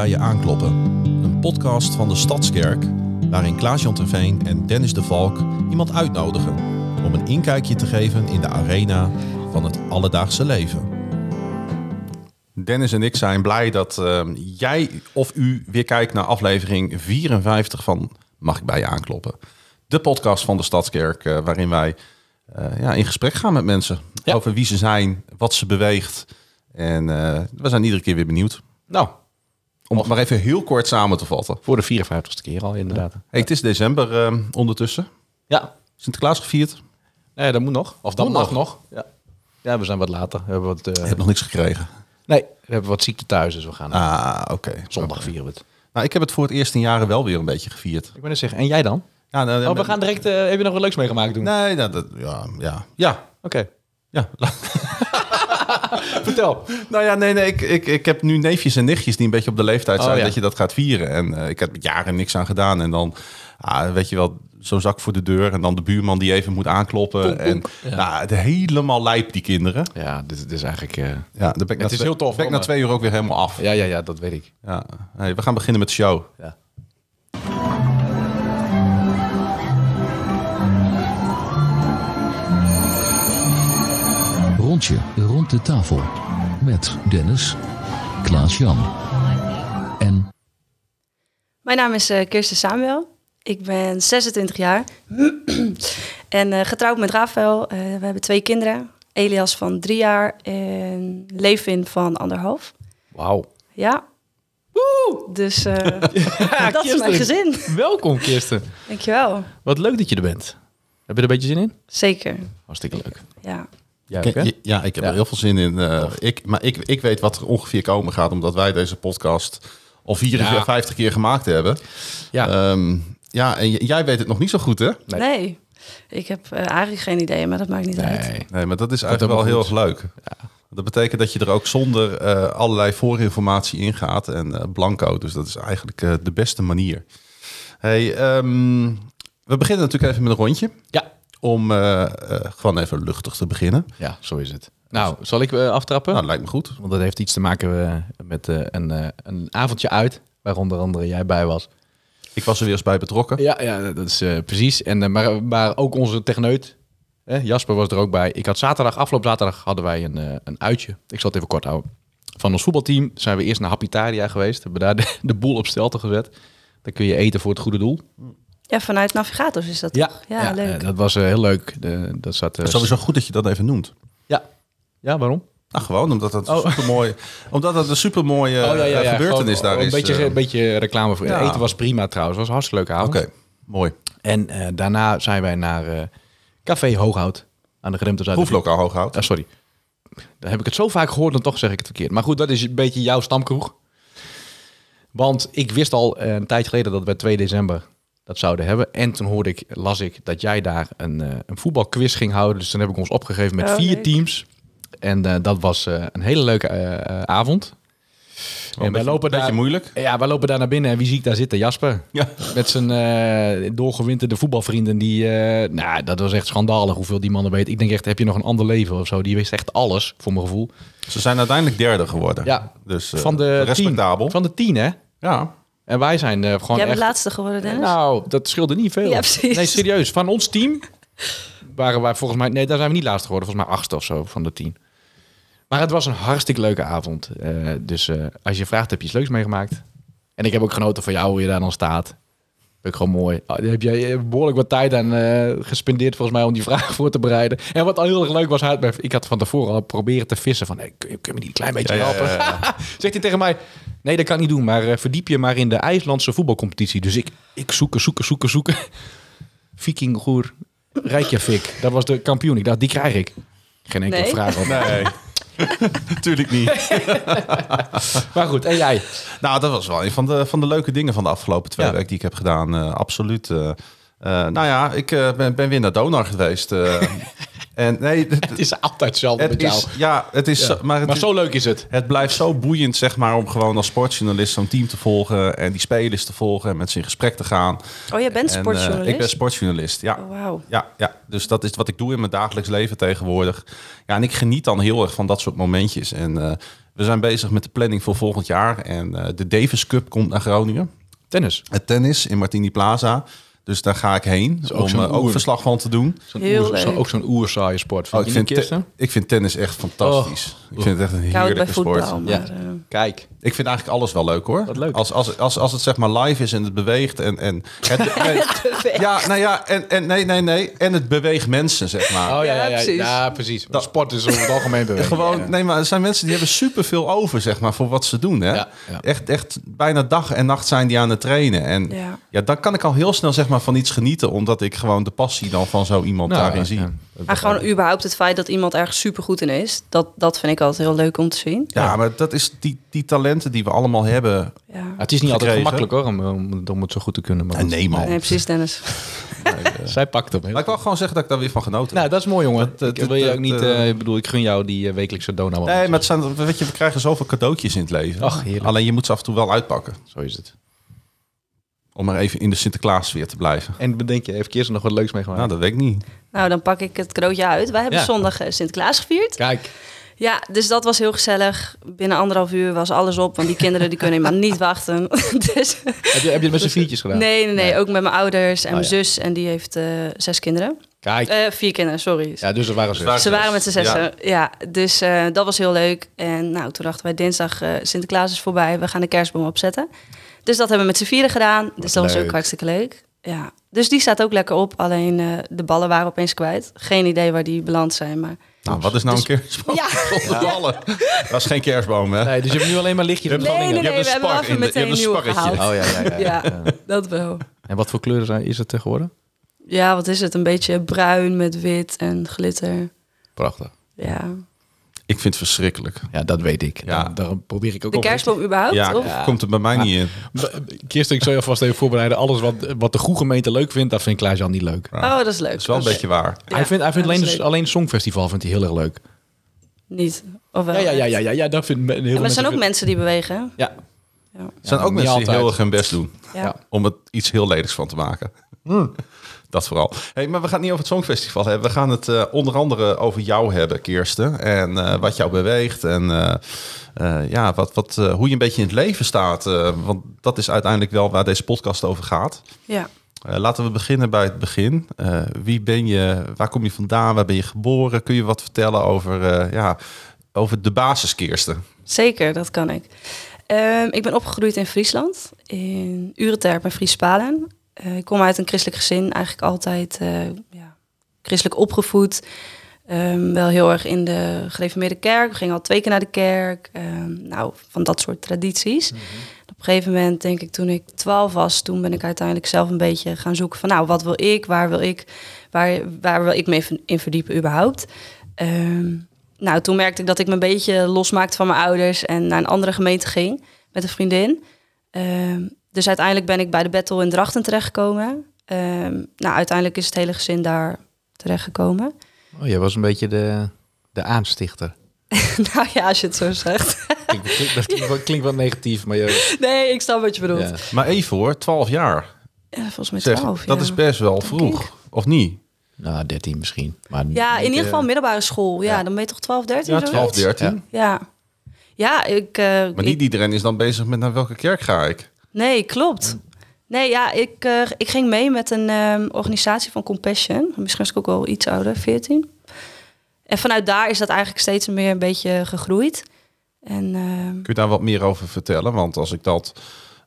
bij je aankloppen? Een podcast van de Stadskerk waarin Klaas-Jan Terveen en Dennis de Valk iemand uitnodigen om een inkijkje te geven in de arena van het alledaagse leven. Dennis en ik zijn blij dat uh, jij of u weer kijkt naar aflevering 54 van Mag ik bij je aankloppen? De podcast van de Stadskerk uh, waarin wij uh, ja, in gesprek gaan met mensen Ja. over wie ze zijn, wat ze beweegt. En uh, we zijn iedere keer weer benieuwd. Nou, Om het maar even heel kort samen te vatten. voor de 54ste keer al inderdaad. Hey, het is december uh, ondertussen. Ja, Sinterklaas gevierd. nee, dat moet nog. Of dat Moet mag nog. nog. Ja. ja, we zijn wat later. We hebben wat, eh, Ik heb nog niks gekregen. Nee, we hebben wat ziekte thuis, dus we gaan Ah, oké. zondag vieren we het. Nou, ik heb het voor het eerst in jaren wel weer een beetje gevierd. Ik ben net zeggen, en jij dan? Ja, nou, Oh, we gaan direct, eh, heb je nog wat leuks meegemaakt doen? Nee, nou, dat, ja, ja, ja. Oké, ja. vertel. nou ja, nee, nee. Ik, ik, ik heb nu neefjes en nichtjes die een beetje op de leeftijd Oh, zijn ja. dat je dat gaat vieren. En eh, ik heb jaren niks aan gedaan. En dan, ah, weet je wel, zo'n zak voor de deur. En dan de buurman die even moet aankloppen. En Ja. nou, het helemaal lijp, die kinderen. Ja, dit, dit is eigenlijk... eh, Ja, na Het is twee- heel tof, Ben ik na twee uur ook weer helemaal af. ja, ja, ja, dat weet ik. Ja. Hey, we gaan beginnen met de show. Ja. Rondje rond de tafel. Met Dennis, Klaas-Jan en Mijn naam is eh, Kirsten Samuel. Ik ben 26 jaar en eh, getrouwd met Rafael. Eh, we hebben twee kinderen. Elias van drie jaar en Levin van anderhalf. Wauw. Ja. Dus eh, dat is mijn gezin. Welkom, Kirsten. Dankjewel. Wat leuk dat je er bent. Heb je er een beetje zin in? Zeker. Hartstikke leuk. Ja. Ja, oké. Ja, ik heb Ja. er heel veel zin in. Eh, ik, maar ik, ik weet wat er ongeveer komen gaat, omdat wij deze podcast al 54 keer gemaakt hebben. Ja. Ehm, ja, en jij weet het nog niet zo goed, hè? Nee. Nee. Ik heb eh, eigenlijk geen idee, maar dat maakt niet uit. Nee. Nee, maar dat is eigenlijk wel heel erg leuk. Dat betekent dat je er ook zonder eh, allerlei voorinformatie ingaat en eh, blanco. Dus dat is eigenlijk eh, de beste manier. Hey, ehm, we beginnen natuurlijk even met een rondje. Ja. Om eh, eh, gewoon even luchtig te beginnen. ja, zo is het. Nou, zal ik eh, aftrappen? Nou, lijkt me goed. Want dat heeft iets te maken met een, een avondje uit, waar onder andere jij bij was. Ik was er weer eens bij betrokken. Ja, ja dat is precies. En, maar, maar ook onze techneut, hè, Jasper was er ook bij. Ik had zaterdag, afgelopen zaterdag hadden wij een, een uitje. Ik zal het even kort houden. Van ons voetbalteam zijn we eerst naar Hapitaria geweest. Hebben daar de, de boel op stelte gezet. Dan kun je eten voor het goede doel. Ja, vanuit Navigators is dat Ja, toch? Ja, leuk. eh, dat was eh, heel leuk. De, dat zat, eh, Sowieso goed dat je dat even noemt. Ja. ja, waarom? Nou, gewoon omdat het Oh. supermooi, omdat het een supermooie eh, gebeurtenis Gewoon daar een is. Beetje, een beetje reclame voor. Ja. Eten was prima trouwens. was een hartstikke leuke avond. Oké, mooi. En eh, daarna zijn wij naar eh, Café Hooghout aan de Geremte Zuid. Proeflokaal Hooghout. Ah, sorry. Daar heb ik het zo vaak gehoord, dan toch zeg ik het verkeerd. Maar goed, dat is een beetje jouw stamkroeg. Want ik wist al een tijd geleden dat we 2 december dat zouden hebben. En toen hoorde ik, las ik dat jij daar een, eh, een voetbalquiz ging houden. Dus toen heb ik ons opgegeven met Oh, vier leuk. teams. En eh, dat was eh, een hele leuke avond. Een beetje, lopen daar- moeilijk. Ja, wij lopen daar naar binnen en wie zie ik daar zitten? Jasper. Ja. Met zijn eh, doorgewinterde voetbalvrienden. Die, eh, nou, dat was echt schandalig hoeveel die mannen weten. Ik denk echt, heb je nog een ander leven of zo? Die wist echt alles, voor mijn gevoel. Ze zijn uiteindelijk derde geworden. Ja, Dus eh, van de respectabel. Tien, van de tien, hè? Ja. En wij zijn eh, gewoon Jij bent echt... laatste geworden, Dennis? Nou, dat scheelde niet veel. Ja, precies. Nee, serieus. Van ons team waren wij volgens mij... Nee, daar zijn we niet laatste geworden. Volgens mij achtste of zo van de tien. Maar het was een hartstikke leuke avond. Eh, dus eh, als je vraagt, heb je iets leuks meegemaakt? En ik heb ook genoten van jou, hoe je daar dan staat. Vind ik gewoon mooi. Ah, Heb je eh, behoorlijk wat tijd aan eh, gespendeerd volgens mij om die vraag voor te bereiden. En wat al heel erg leuk was, ik had van tevoren al proberen te vissen van, hey, kun, je, kun je me niet een klein beetje Ja, ja, helpen? ja, Zegt hij tegen mij, nee dat kan ik niet doen, maar eh, verdiep je maar in de IJslandse voetbalcompetitie. Dus ik, ik zoeken, zoeken, zoeken, zoeken. Vikingoer Reykjavik, dat was de kampioen. Ik dacht, die krijg ik. Geen enkele Nee. vraag op. Nee. Natuurlijk niet. Maar goed, en jij? Nou, dat was wel een van de, van de leuke dingen van de afgelopen twee Ja. weken die ik heb gedaan. eh, absoluut. eh. Eh, nou ja, ik ben, ben weer naar Donar geweest. En nee, het, Het is altijd hetzelfde het met jou. is, ja, het is, Ja. zo- maar het maar is- zo leuk is het. Het blijft zo boeiend, zeg maar, om gewoon als sportjournalist zo'n team te volgen en die spelers te volgen en met ze in gesprek te gaan. Oh, jij bent En, eh, sportjournalist? ik ben sportjournalist, ja. Oh, wauw. Ja, ja, dus dat is wat ik doe in mijn dagelijks leven tegenwoordig. Ja, en ik geniet dan heel erg van dat soort momentjes. En eh, we zijn bezig met de planning voor volgend jaar. En eh, de Davis Cup komt naar Groningen. Tennis. Het tennis in Martini Plaza. Dus daar ga ik heen ook om eh, ook oer. verslag van te doen. Zo'n Heel oer- zo- ook zo'n oerzaaie sport. Vind Oh, ik, vind te- ik vind tennis echt fantastisch. Ik vind het echt een heerlijke sport. voetbal, Ja. maar... eh, Kijk. Ik vind eigenlijk alles wel leuk hoor. Wat leuk. Als, als, als, als het zeg maar live is en het beweegt en. en het, nee, ja, nou ja, en, en nee, nee, nee. En het beweegt mensen, zeg maar. Oh ja, Ja, ja, ja, precies. ja, precies. Dat sport is over het algemeen beweging. Gewoon, Ja. nee, maar er zijn mensen die hebben superveel over, zeg maar, voor wat ze doen. Hè? Ja, ja. Echt, echt bijna dag en nacht zijn die aan het trainen. En ja. Ja. dan kan ik al heel snel, zeg maar, van iets genieten, omdat ik gewoon de passie dan van zo iemand Nou, daarin zie. ja, Ja. Maar gewoon überhaupt het feit dat iemand ergens super goed in is, dat, dat vind ik altijd heel leuk om te zien. maar dat is die, die talenten die we allemaal hebben. Ja. Het is niet altijd gemakkelijk hoor, om, om, om het zo goed te kunnen. Maar Ja, nee, man. Nee, precies, Dennis. Zij pakt hem. Maar ik wil gewoon zeggen dat ik daar weer van genoten heb. Nou, dat is mooi, jongen. Dat- ik wil je ook niet... eh, ik bedoel, ik gun jou die eh, wekelijkse donau. Nee, maar het zijn, weet je, we krijgen zoveel cadeautjes in het leven. Ach, heerlijk. Alleen je moet ze af en toe wel uitpakken. Zo is het. Om maar even in de Sinterklaas-sfeer te blijven. En bedenk je, heeft Kirsten nog wat leuks meegemaakt? Nou, dat weet ik niet. Nou, dan pak ik het cadeautje uit. Wij hebben Ja. zondag eh, Sinterklaas gevierd. Kijk, Ja, dus dat was heel gezellig. Binnen anderhalf uur was alles op, want die kinderen die kunnen helemaal niet wachten. dus, heb je, heb je het met z'n viertjes gedaan? nee, nee, nee, ook met mijn ouders en Oh, mijn ja. zus. En die heeft eh, zes kinderen. Kijk. Eh, vier kinderen, sorry. ja, dus er waren ze. Ze waren met z'n zessen. Ja. Ja, dus eh, dat was heel leuk. En nou, toen dachten wij dinsdag, eh, Sinterklaas is voorbij. We gaan de kerstboom opzetten. Dus dat hebben we met z'n vieren gedaan. Dus dat was leuk. ook hartstikke leuk. Ja. Dus die staat ook lekker op. Alleen eh, de ballen waren opeens kwijt. Geen idee waar die beland zijn. Maar Nou, wat is nou een kerstboom? Ja. Zonder ballen. Dat is geen kerstboom, hè? Nee, dus je hebt nu alleen maar lichtjes en Nee, dingen. nee, Je hebt we een hebben spar in de- meteen je hebt een sparretje. gehaald. Oh ja, ja, ja. Ja, dat wel. En wat voor kleuren zijn, is het geworden? Ja, wat is het? Een beetje bruin met wit en glitter. Prachtig. Ja. Ik vind het verschrikkelijk. Ja, dat weet ik. Ja. Ja. Daar probeer ik ook De op. kerstboom überhaupt? Ja, of? komt er bij mij niet in. Kirsten, ik zal je alvast even voorbereiden. Alles wat, wat de goede gemeente leuk vindt, dat vindt Klaas-Jan niet leuk. Oh, dat is leuk. Dat is wel een Dat beetje waar. Ja, hij vindt, hij alleen, alleen het Songfestival vindt hij heel erg leuk. Niet. Of wel? Ja, ja, ja, ja, ja, ja dat vindt heel veel maar er zijn ook mensen... die bewegen. Ja, Ja. Er zijn Ja, ook mensen die heel erg hun best doen. Ja. Ja. Om het iets heel ledigs van te maken. Dat vooral. Hey, maar we gaan het niet over het Songfestival hebben. We gaan het eh, onder andere over jou hebben, Kirsten. En eh, wat jou beweegt. En eh, ja, wat, wat, hoe je een beetje in het leven staat. Want dat is uiteindelijk wel waar deze podcast over gaat. ja. Laten we beginnen bij het begin. Wie ben je? Waar kom je vandaan? Waar ben je geboren? Kun je wat vertellen over, ja, over de basis, Kirsten? Zeker, dat kan ik. Ehm, ik ben opgegroeid in Friesland, in Ureterp en Friespalen. Eh, ik kom uit een christelijk gezin, eigenlijk altijd eh, ja, christelijk opgevoed. Ehm, wel heel erg in de gereformeerde kerk. We gingen al twee keer naar de kerk. Ehm, nou, van dat soort tradities. Op een gegeven moment, denk ik, toen ik 12 was, toen ben ik uiteindelijk zelf een beetje gaan zoeken van, nou, wat wil ik? Waar wil ik? Waar, waar wil ik me in verdiepen überhaupt? Ehm, nou, toen merkte ik dat ik me een beetje losmaakte van mijn ouders en naar een andere gemeente ging met een vriendin. Ehm, dus uiteindelijk ben ik bij de Battle in Drachten terechtgekomen. Ehm, nou, uiteindelijk is het hele gezin daar terechtgekomen. Oh, jij was een beetje de, de aanstichter. nou ja, als je het zo zegt. Dat klinkt, wel- klinkt wel negatief, maar je, nee, ik snap wat je bedoelt. ja. Maar even hoor, 12 jaar. Ja, volgens mij Zeg, 12, dat ja. is best wel vroeg. Of niet? nou, 13 misschien. Maar Ja, in ieder geval eh, middelbare school. Ja, ja. dan ben je toch 12, 13? Ja, 12, zoiets? 13. Ja. Ja, ik... eh, Maar ik- niet iedereen is dan bezig met naar welke kerk ga ik. Nee, klopt. Nee, ja, ik, eh, ik ging mee met een ehm, organisatie van Compassion. Misschien was ik ook wel iets ouder, 14. En vanuit daar is dat eigenlijk steeds meer een beetje gegroeid. En ehm, Kun je daar wat meer over vertellen? Want als ik dat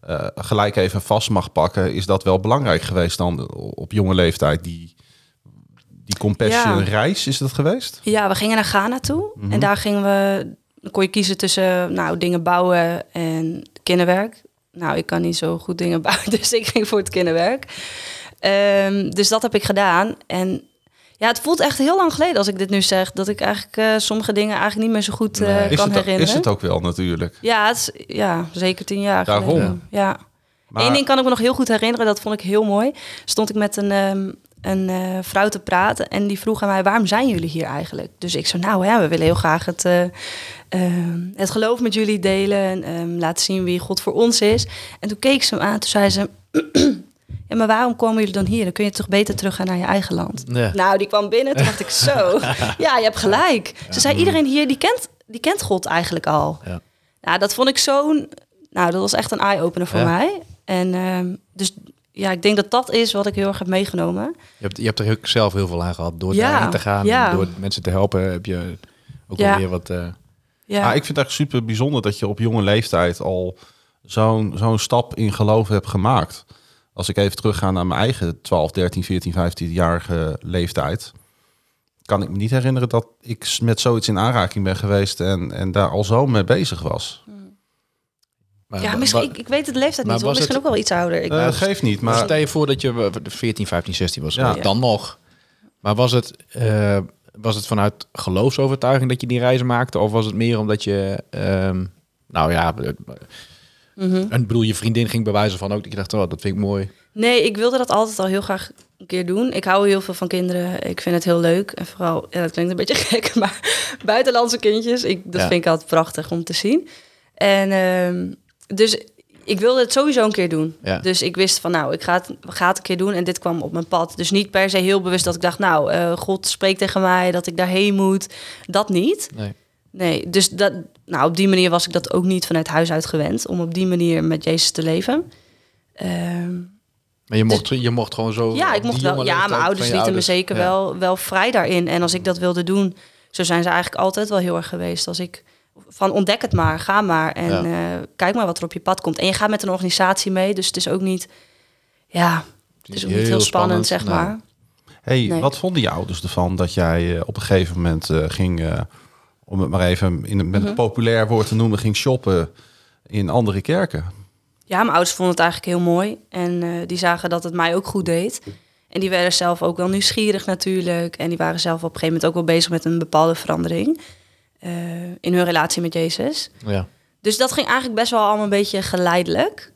eh, gelijk even vast mag pakken, is dat wel belangrijk geweest dan op jonge leeftijd. Die, die compassion Ja. reis, is dat geweest? ja, we gingen naar Ghana toe. Mhm. En daar gingen we... Dan kon je kiezen tussen nou, dingen bouwen en kinderwerk. Nou, ik kan niet zo goed dingen bouwen, dus ik ging voor het kinderwerk. Ehm, dus dat heb ik gedaan. En ja, het voelt echt heel lang geleden als ik dit nu zeg... dat ik eigenlijk eh, sommige dingen eigenlijk niet meer zo goed eh, Nee. Is kan het, herinneren. is het ook wel natuurlijk. Ja, het is, ja, zeker tien jaar Daarom. geleden. Ja. Maar Eén ding kan ik me nog heel goed herinneren, dat vond ik heel mooi. Stond ik met een, ehm, een eh, vrouw te praten. En die vroeg aan mij, waarom zijn jullie hier eigenlijk? Dus ik zei, nou ja, we willen heel graag het, eh, ehm, het geloof met jullie delen. En ehm, laten zien wie God voor ons is. En toen keek ze hem aan, toen zei ze... ja, maar waarom komen jullie dan hier? Dan kun je toch beter teruggaan naar je eigen land. Ja. Nou, die kwam binnen, toen dacht ik zo. ja, je hebt gelijk. Ze zei, iedereen hier, die kent, die kent God eigenlijk al. Ja. Nou, dat vond ik zo'n... Nou, dat was echt een eye-opener voor Ja. mij. En ehm, dus ja, ik denk dat dat is wat ik heel erg heb meegenomen. Je hebt, je hebt er ook zelf heel veel aan gehad. Door Ja, daarheen te gaan, ja. door mensen te helpen, heb je ook Ja. alweer wat... eh, Ja, Ah, ik vind het echt super bijzonder dat je op jonge leeftijd al zo'n zo'n stap in geloof hebt gemaakt. Als ik even terugga naar mijn eigen 12, 13, 14, 15-jarige leeftijd, kan ik me niet herinneren dat ik met zoiets in aanraking ben geweest en, en daar al zo mee bezig was. maar ja misschien, ik, ik weet het leeftijd maar niet, misschien het- ook wel iets ouder. Ik, Eh geeft niet, Maar maar stel je voor dat je eh, 14, 15, 16 was. Ja. Dan nog. Maar was het, eh, was het vanuit geloofsovertuiging dat je die reis maakte? Of was het meer omdat je... ehm, nou ja, Mhm. en bedoel, je vriendin ging bewijzen van ook dat je dacht, oh, dat vind ik mooi. Nee, ik wilde dat altijd al heel graag een keer doen. Ik hou heel veel van kinderen. Ik vind het heel leuk. En vooral, ja, dat klinkt een beetje gek, maar buitenlandse kindjes, ik, dat Ja. vind ik altijd prachtig om te zien. En ehm, dus ik wilde het sowieso een keer doen. Ja. Dus ik wist van, nou, ik ga het, ga het een keer doen. En dit kwam op mijn pad. Dus niet per se heel bewust dat ik dacht, nou, eh, God spreekt tegen mij dat ik daarheen moet. Dat niet. Nee. Nee, dus dat, nou, op die manier was ik dat ook niet vanuit huis uit gewend. Om op die manier met Jezus te leven. Ehm, Maar je mocht, je mocht gewoon zo... ja, ik mocht wel. Ja, mijn ouders lieten me zeker ja. wel, wel vrij daarin. En als ik dat wilde doen, zo zijn ze eigenlijk altijd wel heel erg geweest. Als ik van ontdek het maar, ga maar en Ja. eh, kijk maar wat er op je pad komt. En je gaat met een organisatie mee, dus het is ook niet, ja, het is ook niet heel spannend, zeg Nou, maar. hey, Nee. wat vonden je ouders ervan dat jij eh, op een gegeven moment eh, ging, om het maar even in, met Mhm. een populair woord te noemen, ging shoppen in andere kerken? Ja, mijn ouders vonden het eigenlijk heel mooi. En die zagen dat het mij ook goed deed. En die werden zelf ook wel nieuwsgierig natuurlijk. En die waren zelf op een gegeven moment ook wel bezig met een bepaalde verandering. Eh, in hun relatie met Jezus. Ja. Dus dat ging eigenlijk best wel allemaal een beetje geleidelijk.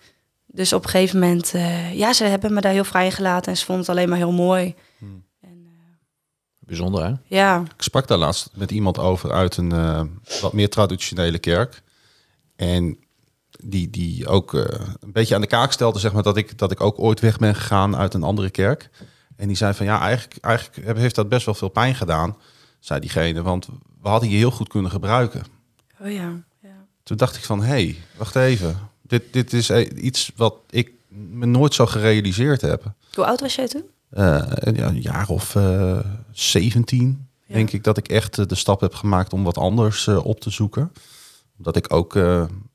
Dus op een gegeven moment, eh, ja, ze hebben me daar heel vrij in gelaten. En ze vonden het alleen maar heel mooi. Bijzonder, hè? Ja, Ik sprak daar laatst met iemand over uit een eh, wat meer traditionele kerk. En die, die ook eh, een beetje aan de kaak stelde, zeg maar, dat ik, dat ik ook ooit weg ben gegaan uit een andere kerk. En die zei van ja, eigenlijk, eigenlijk heb- heeft dat best wel veel pijn gedaan, zei diegene. Want we hadden je heel goed kunnen gebruiken. oh ja. ja. Toen dacht ik van hé, hey, wacht even. Dit, dit is eh, iets wat ik me nooit zo gerealiseerd heb. Hoe oud was jij toen? Eh, ja, een jaar of eh 17, Ja. denk ik dat ik echt eh, de stap heb gemaakt om wat anders op te zoeken. Omdat ik ook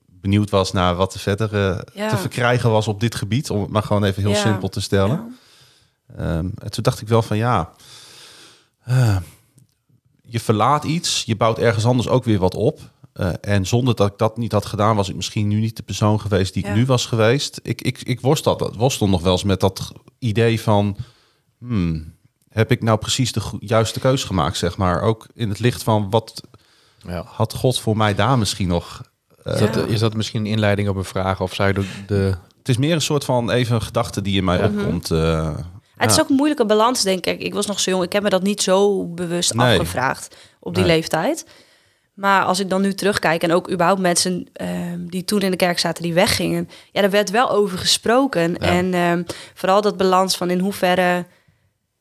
benieuwd was naar wat er verder Ja. te verkrijgen was op dit gebied. Om het maar gewoon even heel Ja. simpel te stellen. En toen dacht ik wel van ja, je verlaat iets, je bouwt ergens anders ook weer wat op. Eh, en zonder dat ik dat niet had gedaan, was ik misschien nu niet de persoon geweest die Ja. ik nu was geweest. Ik, ik, ik worstel, dat, worstel nog wel eens met dat idee van, hmm, heb ik nou precies de juiste keuze gemaakt, zeg maar. Ook in het licht van, wat Ja. had God voor mij daar misschien nog? Is, dat, is dat misschien een inleiding op een vraag? Of zou je de... de Het is meer een soort van even een gedachte die in mij Ja. opkomt. Het is ook een moeilijke balans, denk ik. Ik was nog zo jong. Ik heb me dat niet zo bewust Nee. afgevraagd op die Nee. leeftijd. Maar als ik dan nu terugkijk en ook überhaupt mensen ehm, die toen in de kerk zaten, die weggingen. Ja, daar werd wel over gesproken. En ehm, vooral dat balans van in hoeverre...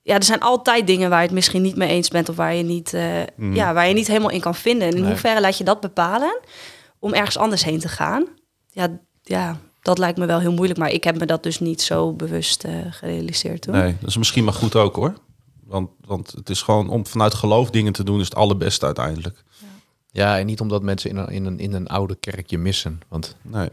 Ja, er zijn altijd dingen waar je het misschien niet mee eens bent... of waar je niet, eh, Mhm. ja, waar je niet helemaal in kan vinden. En in Nee. hoeverre laat je dat bepalen om ergens anders heen te gaan? Ja, ja, dat lijkt me wel heel moeilijk. Maar ik heb me dat dus niet zo bewust eh, gerealiseerd toen. Nee, dat is misschien maar goed ook hoor. Want, want het is gewoon om vanuit geloof dingen te doen, is het allerbeste uiteindelijk. ja, en niet omdat mensen in een, in, een, in een oude kerk je missen. Want Nee.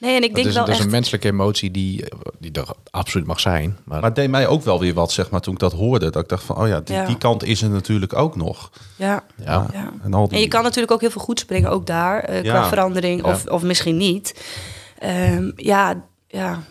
Nee, en ik dat denk is, wel dat is een menselijke emotie die, die er absoluut mag zijn. Maar, Maar het deed mij ook wel weer wat, zeg maar, toen ik dat hoorde. Dat ik dacht van, oh ja, die, Ja. die kant is er natuurlijk ook nog. Ja, ja, ja. En, al die, En je kan natuurlijk ook heel veel goeds brengen, ook daar, eh, qua Ja. verandering, Ja. of, of misschien niet. Ehm, ja, ja.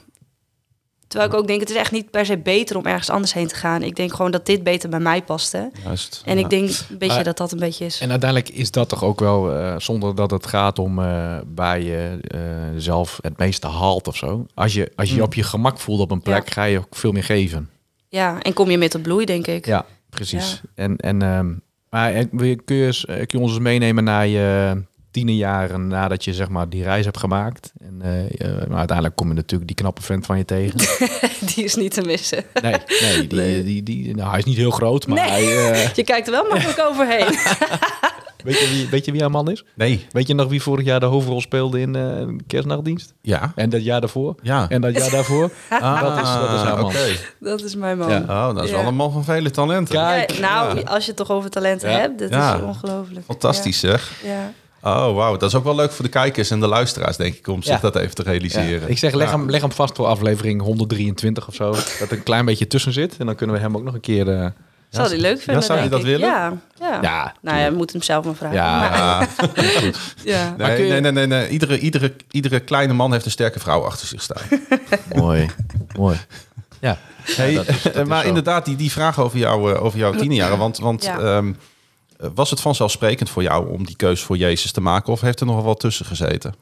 Terwijl ik ook denk, het is echt niet per se beter om ergens anders heen te gaan. Ik denk gewoon dat dit beter bij mij paste. Juist, En ja. ik denk een beetje dat dat een beetje is. En uiteindelijk is dat toch ook wel, eh, zonder dat het gaat om eh waar je eh, zelf het meeste haalt of zo. Als je als je, je op je gemak voelt op een plek, Ja. ga je ook veel meer geven. Ja, en kom je met de bloei, denk ik. Ja, precies. En, en, ehm, maar kun, je, kun je ons eens meenemen naar je tienerjaren nadat je zeg maar die reis hebt gemaakt? En eh, maar uiteindelijk kom je natuurlijk die knappe vent van je tegen. Die is niet te missen. Nee, nee, die, die, die, nou, hij is niet heel groot, maar Nee. hij, eh, Je kijkt er wel makkelijk overheen. weet, je wie, weet je wie haar man is? Nee. Weet je nog wie vorig jaar de hoofdrol speelde in eh Kerstnachtdienst? Ja. En dat jaar daarvoor? Ja. En dat jaar daarvoor? Ah, dat is- dat is haar man. oké. Dat is mijn man. Ja. Oh, dat is Ja. wel een man van vele talenten. Kijk. Ja, nou, Ja. als je het toch over talenten Ja. hebt, dat Ja. is ongelooflijk. Fantastisch zeg. Ja. Ja. Oh, wauw. Dat is ook wel leuk voor de kijkers en de luisteraars, denk ik, om zich Ja. dat even te Ja. realiseren. Ik zeg, leg, Ja. hem, leg hem vast voor aflevering 123 of zo. Dat er een klein beetje tussen zit. En dan kunnen we hem ook nog een keer... eh, Zou die leuk vinden, zou je dat ik. willen? Ja. ja. Ja, Nou ja, je moet hem zelf maar vragen. Ja. Maar- Ja. ja. Maar Nee, je- nee, nee, nee, nee. Iedere, iedere, iedere kleine man heeft een sterke vrouw achter zich staan. mooi. mooi. Ja. Hey, dat is- dat is maar inderdaad, die, die vraag over, jou, eh, over jouw tienerjaren. Want, want Ja. Eh, was het vanzelfsprekend voor jou om die keuze voor Jezus te maken? Of heeft er nog wel wat tussen gezeten?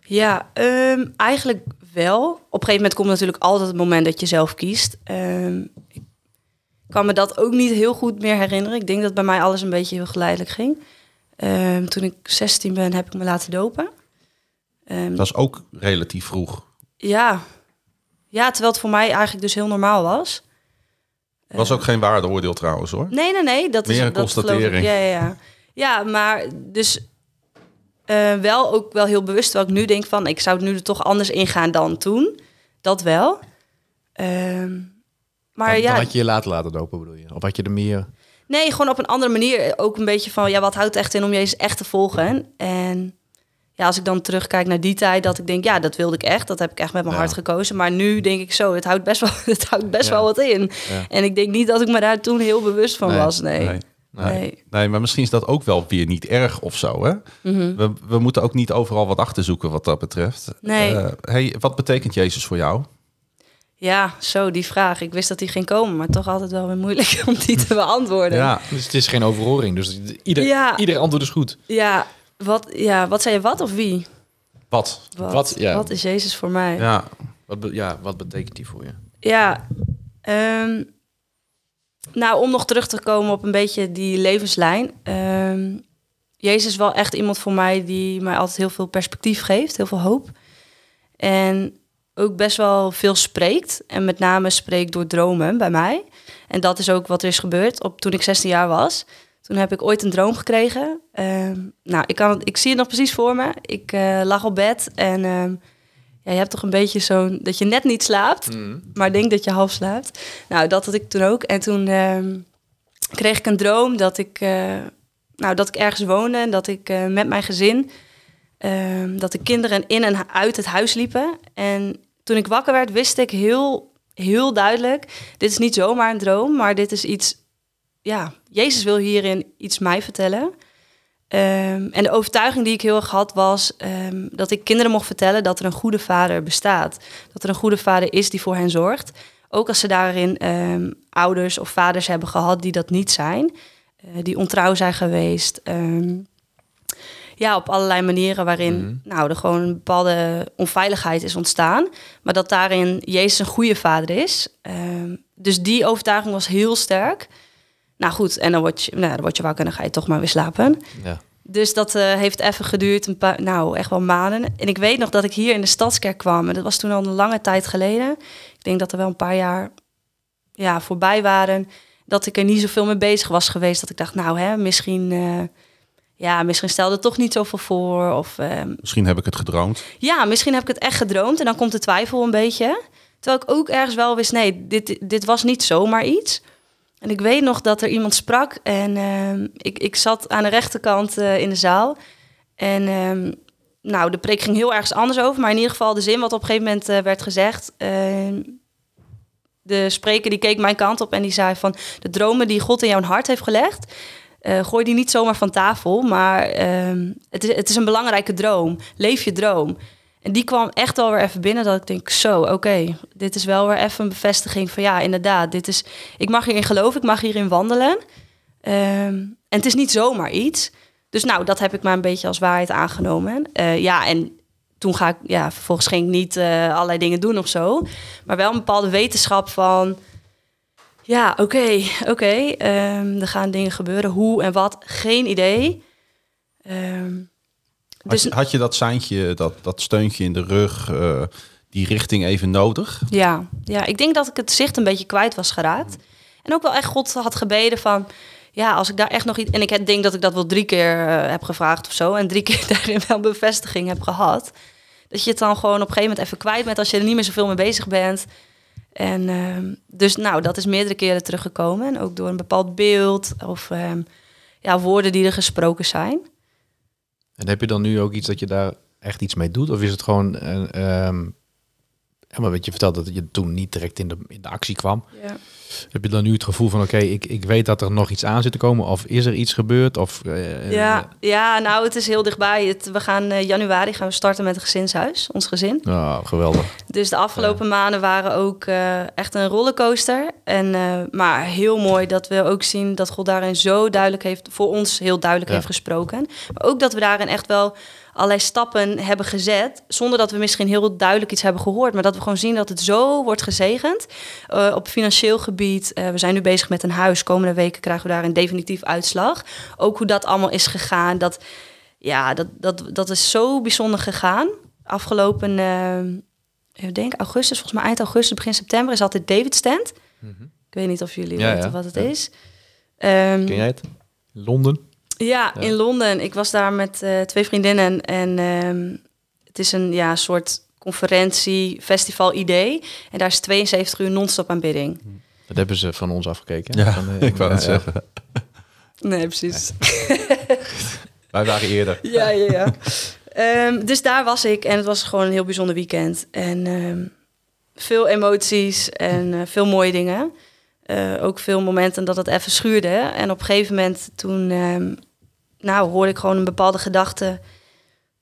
Ja, ehm, eigenlijk wel. Op een gegeven moment komt natuurlijk altijd het moment dat je zelf kiest. Ehm, ik kan me dat ook niet heel goed meer herinneren. Ik denk dat bij mij alles een beetje heel geleidelijk ging. Ehm, toen ik 16 ben, heb ik me laten dopen. Dat is ook relatief vroeg. ja. ja, terwijl het voor mij eigenlijk dus heel normaal was. Was ook geen waardeoordeel trouwens hoor. Nee, nee, nee. Dat Meer is een dat ik. constatering. Ja, ja, ja. ja, maar dus eh, wel ook wel heel bewust. Terwijl ik nu denk van, ik zou het nu er toch anders ingaan dan toen. Dat wel. Ehm, maar Dan, ja, dan had je je laten laten dopen, bedoel je? Of had je er meer... nee, gewoon op een andere manier. Ook een beetje van, ja, wat houdt het echt in om Jezus echt te volgen? En ja, als ik dan terugkijk naar die tijd, dat ik denk, ja, dat wilde ik echt. Dat heb ik echt met mijn Ja. hart gekozen. Maar nu denk ik zo, het houdt best wel, het houdt best Ja. wel wat in. Ja. En ik denk niet dat ik me daar toen heel bewust van Nee. was. Nee. Nee. Nee. Nee. nee, maar misschien is dat ook wel weer niet erg of zo. Hè? Mhm. We, we moeten ook niet overal wat achterzoeken wat dat betreft. Nee. Eh, hey, wat betekent Jezus voor jou? Ja, zo die vraag. Ik wist dat die ging komen, maar toch altijd wel weer moeilijk om die te beantwoorden. Ja, Dus het is geen overhoring. Dus ieder, Ja. ieder antwoord is goed. ja, wat, ja, wat zei je? Wat of wie? wat? Wat, Wat, ja. wat is Jezus voor mij? Ja, Wat, ja, wat betekent die voor je? Ja, ehm, nou, om nog terug te komen op een beetje die levenslijn. ehm, Jezus is wel echt iemand voor mij die mij altijd heel veel perspectief geeft, heel veel hoop. En ook best wel veel spreekt. En met name spreekt door dromen bij mij. En dat is ook wat er is gebeurd op, toen ik 16 jaar was. Toen heb ik ooit een droom gekregen. Ehm, nou, ik, kan het, ik zie het nog precies voor me. Ik eh, lag op bed en ehm, ja, je hebt toch een beetje zo'n... dat je net niet slaapt, maar denkt dat je half slaapt. Nou, dat had ik toen ook. En toen ehm, kreeg ik een droom dat ik, eh, nou, dat ik ergens woonde... en dat ik eh, met mijn gezin... dat de kinderen in en uit het huis liepen. En toen ik wakker werd, wist ik heel, heel duidelijk... dit is niet zomaar een droom, maar dit is iets... ja, Jezus wil hierin iets mij vertellen... Ehm, en de overtuiging die ik heel erg had was ehm, dat ik kinderen mocht vertellen dat er een goede vader bestaat. Dat er een goede vader is die voor hen zorgt. Ook als ze daarin ehm, ouders of vaders hebben gehad die dat niet zijn. eh, die ontrouw zijn geweest. ja, op allerlei manieren waarin nou, er gewoon een bepaalde onveiligheid is ontstaan. Maar dat daarin Jezus een goede vader is. Dus die overtuiging was heel sterk. Nou goed, en dan word je, nou, dan word je wakker en dan ga je toch maar weer slapen. Ja. Dus dat eh, heeft even geduurd, een paar, nou echt wel maanden. En ik weet nog dat ik hier in de stadskerk kwam. En dat was toen al een lange tijd geleden. Ik denk dat er wel een paar jaar ja, voorbij waren. Dat ik er niet zoveel mee bezig was geweest. Dat ik dacht, nou hè, misschien, eh, ja, misschien stelde het toch niet zoveel voor. Of ehm, misschien heb ik het gedroomd. ja, misschien heb ik het echt gedroomd. En dan komt de twijfel een beetje. Terwijl ik ook ergens wel wist, nee, dit, dit was niet zomaar iets. En ik weet nog dat er iemand sprak en ehm, ik, ik zat aan de rechterkant eh, in de zaal. En ehm, nou, de preek ging heel ergens anders over, maar in ieder geval de zin wat op een gegeven moment eh, werd gezegd. ehm, de spreker die keek mijn kant op en die zei van de dromen die God in jouw hart heeft gelegd, eh, gooi die niet zomaar van tafel, maar het, is, het is een belangrijke droom. Leef je droom. En die kwam echt wel weer even binnen dat ik denk, zo, oké, dit is wel weer even een bevestiging van ja, inderdaad, dit is, ik mag hierin geloven, ik mag hierin wandelen. Ehm, en het is niet zomaar iets. Dus nou, dat heb ik maar een beetje als waarheid aangenomen. Eh, ja, en toen ga ik, ja, vervolgens ging ik niet eh, allerlei dingen doen of zo. Maar wel een bepaalde wetenschap van, Ja, oké, oké. Ehm, er gaan dingen gebeuren. Hoe en wat, geen idee. Had, dus je, had je dat seintje, dat, dat steuntje in de rug, eh, die richting even nodig? ja, ja, ik denk dat ik het zicht een beetje kwijt was geraakt. En ook wel echt God had gebeden van... Ja, als ik daar echt nog iets... En ik denk dat ik dat wel drie keer eh, heb gevraagd of zo. En drie keer daarin wel bevestiging heb gehad. Dat je het dan gewoon op een gegeven moment even kwijt bent... als je er niet meer zoveel mee bezig bent. En ehm, dus nou, dat is meerdere keren teruggekomen. En ook door een bepaald beeld of ehm, ja, woorden die er gesproken zijn. En heb je dan nu ook iets dat je daar echt iets mee doet? Of is het gewoon... eh, ehm, maar weet je vertelt dat je toen niet direct in de, in de actie kwam. Ja. Heb je dan nu het gevoel van, oké, ik, ik weet dat er nog iets aan zit te komen? Of is er iets gebeurd? Of, eh, Ja, ja, nou, het is heel dichtbij. Het, we gaan eh, januari gaan we starten met een gezinshuis, ons gezin. Oh, geweldig. Dus de afgelopen maanden waren ook eh, echt een rollercoaster. En, eh, maar heel mooi dat we ook zien dat God daarin zo duidelijk heeft, voor ons heel duidelijk Ja. heeft gesproken. Maar ook dat we daarin echt wel allerlei stappen hebben gezet, zonder dat we misschien heel duidelijk iets hebben gehoord. Maar dat we gewoon zien dat het zo wordt gezegend. Eh, op financieel gebied, eh, we zijn nu bezig met een huis. Komende weken krijgen we daar een definitief uitslag. Ook hoe dat allemaal is gegaan. Dat, ja, dat, dat, dat is zo bijzonder gegaan. Afgelopen, eh, ik denk augustus, volgens mij eind augustus, begin september, is altijd David Stand. Ik weet niet of jullie Ja, weten ja. wat het Ja. is. Ehm, Ken jij het? Londen? Ja, Ja. in Londen. Ik was daar met eh, twee vriendinnen en ehm, het is een ja, soort conferentie, festival idee. En daar is 72 uur non-stop aanbidding. Dat hebben ze van ons afgekeken. Ja, Van, eh, ik wou het ja, zeggen. Nee, precies. Wij waren eerder. Ja, ja, ja. Ehm, dus daar was ik en het was gewoon een heel bijzonder weekend. En ehm, veel emoties en eh, veel mooie dingen. Eh, ook veel momenten dat het even schuurde. En op een gegeven moment toen, ehm, nou, hoorde ik gewoon een bepaalde gedachte.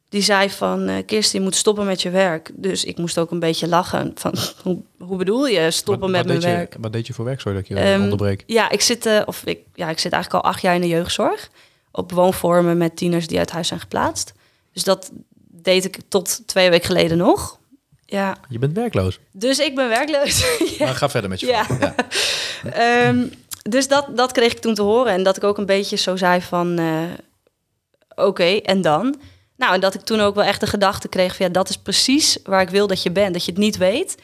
Die zei van, eh Kirsten, je moet stoppen met je werk. Dus ik moest ook een beetje lachen. Van, hoe, hoe bedoel je, stoppen Wat- met wat mijn je- werk? wat deed je voor werk? Sorry dat ik je Ehm, onderbreek. Ja, ik zit, eh, of ik, ja, ik zit eigenlijk al acht jaar in de jeugdzorg. Op woonvormen met tieners die uit huis zijn geplaatst. Dus dat deed ik tot twee weken geleden nog. Ja, Je bent werkloos. dus ik ben werkloos. ja. Maar ga verder met je Ja. Ja. Ehm, dus dat, dat kreeg ik toen te horen. En dat ik ook een beetje zo zei van... eh, Oké, en dan? Nou, en dat ik toen ook wel echt de gedachte kreeg van... Ja, dat is precies waar ik wil dat je bent. Dat je het niet weet.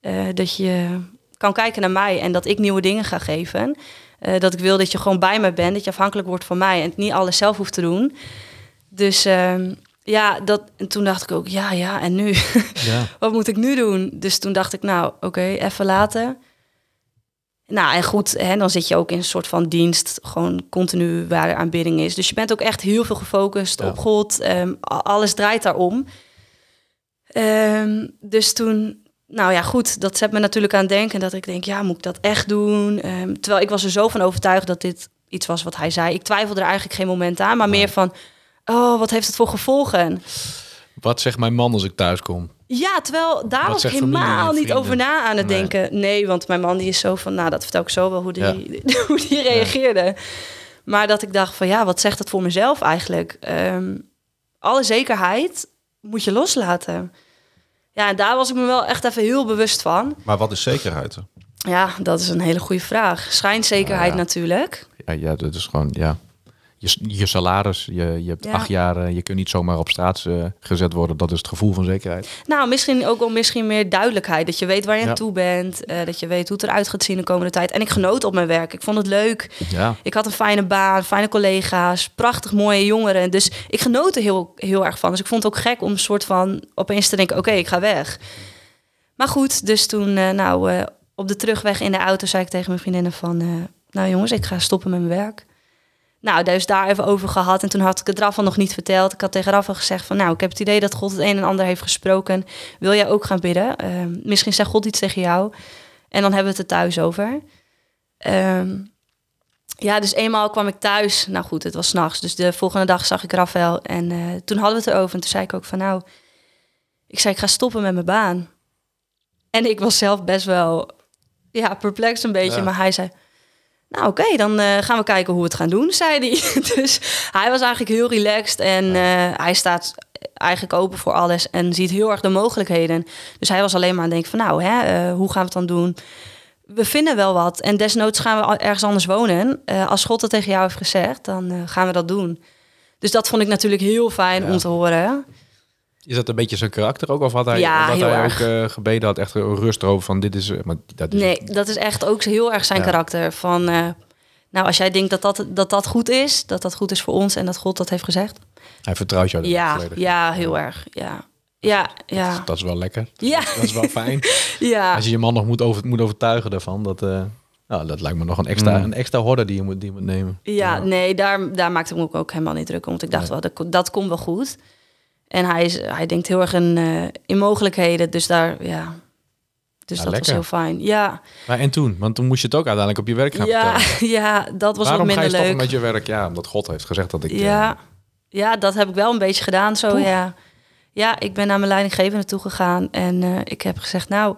Eh, dat je kan kijken naar mij en dat ik nieuwe dingen ga geven. Eh, dat ik wil dat je gewoon bij me bent. Dat je afhankelijk wordt van mij en het niet alles zelf hoeft te doen. Dus ehm, ja, dat, en toen dacht ik ook... Ja, ja, en nu? Ja. wat moet ik nu doen? Dus toen dacht ik, nou, oké, even laten. Nou, en goed, hè, dan zit je ook in een soort van dienst, gewoon continu waar aanbidding is. Dus je bent ook echt heel veel gefocust Ja. op God. a- alles draait daarom. Ehm, dus toen, nou ja, goed, dat zet me natuurlijk aan het denken dat ik denk, ja, moet ik dat echt doen? Ehm, terwijl ik was er zo van overtuigd dat dit iets was wat hij zei. Ik twijfelde er eigenlijk geen moment aan, maar meer van, oh, wat heeft het voor gevolgen? Wat zegt mijn man als ik thuis kom? Ja, terwijl daar Wat was ik helemaal niet over na aan het Nee. denken. Nee, want mijn man die is zo van, nou, dat vertel ik zo wel hoe die, hoe die reageerde. Maar dat ik dacht van, ja, wat zegt dat voor mezelf eigenlijk? Ehm, alle zekerheid moet je loslaten. Ja, en daar was ik me wel echt even heel bewust van. Maar wat is zekerheid? Ja, dat is een hele goede vraag. Schijnzekerheid Nou ja. natuurlijk. Ja, ja, dat is gewoon, ja. Je, je salaris, je, je hebt Ja. acht jaar, eh, je kunt niet zomaar op straat eh, gezet worden. Dat is het gevoel van zekerheid. Nou, misschien ook wel misschien meer duidelijkheid. Dat je weet waar je Ja. aan toe bent. eh, dat je weet hoe het eruit gaat zien de komende tijd. En ik genoot op mijn werk. Ik vond het leuk. Ja, Ik had een fijne baan, fijne collega's, prachtig mooie jongeren. Dus ik genoot er heel, heel erg van. Dus ik vond het ook gek om een soort van opeens te denken: oké, ik ga weg. Maar goed, dus toen, nou, op de terugweg in de auto zei ik tegen mijn vriendinnen van... nou jongens, ik ga stoppen met mijn werk. Nou, dus daar even over gehad. En toen had ik het Rafa nog niet verteld. Ik had tegen Rafa gezegd van... nou, ik heb het idee dat God het een en ander heeft gesproken. Wil jij ook gaan bidden? Eh, misschien zegt God iets tegen jou. En dan hebben we het er thuis over. Ehm, ja, dus eenmaal kwam ik thuis. Nou goed, het was s'nachts. Dus de volgende dag zag ik Rafael. En eh, toen hadden we het erover. En toen zei ik ook van nou... Ik zei, ik ga stoppen met mijn baan. En ik was zelf best wel... Ja, perplex een beetje. Ja. Maar hij zei... Nou oké, dan eh, gaan we kijken hoe we het gaan doen, zei hij. dus hij was eigenlijk heel relaxed. En eh, hij staat eigenlijk open voor alles. En ziet heel erg de mogelijkheden. Dus hij was alleen maar aan het denken van... Nou, hè, eh, hoe gaan we het dan doen? we vinden wel wat. En desnoods gaan we ergens anders wonen. Als God dat tegen jou heeft gezegd, dan gaan we dat doen. Dus dat vond ik natuurlijk heel fijn Ja. om te horen. Is dat een beetje zijn karakter ook? Of had hij, Ja, hij erg. ook eh, gebeden had? Echt rust erover van dit is... eh, Maar dat is Nee, dat is echt ook heel erg zijn Ja. karakter. Van, eh, nou, als jij denkt dat dat, dat dat goed is, dat dat goed is voor ons en dat God dat heeft gezegd. Hij vertrouwt jou Ja, volledig. ja, heel erg. Ja, ja, ja. Dat is wel lekker. Ja, Dat is wel fijn. ja. Als je je man nog moet, over, moet overtuigen daarvan, dat, eh, nou, dat lijkt me nog een extra, Mm. een extra horde die je moet, die je moet nemen. Ja, nee, daar, daar maakte ik me ook helemaal niet druk om. Want ik dacht Nee. wel, dat, dat komt wel goed. En hij, is, hij denkt heel erg in, eh, in mogelijkheden. Dus daar, ja. Dus Ja, dat lekker. was heel fijn. Ja, Maar en toen? Want toen moest je het ook uiteindelijk op je werk gaan ja, vertellen. ja, dat was Waarom wat ga je minder stoppen leuk. met je werk? Ja, omdat God heeft gezegd dat ik... eh, Ja, ja, dat heb ik wel een beetje gedaan zo, ja. Ja, ik ben naar mijn leidinggevende toe gegaan en eh, ik heb gezegd, nou,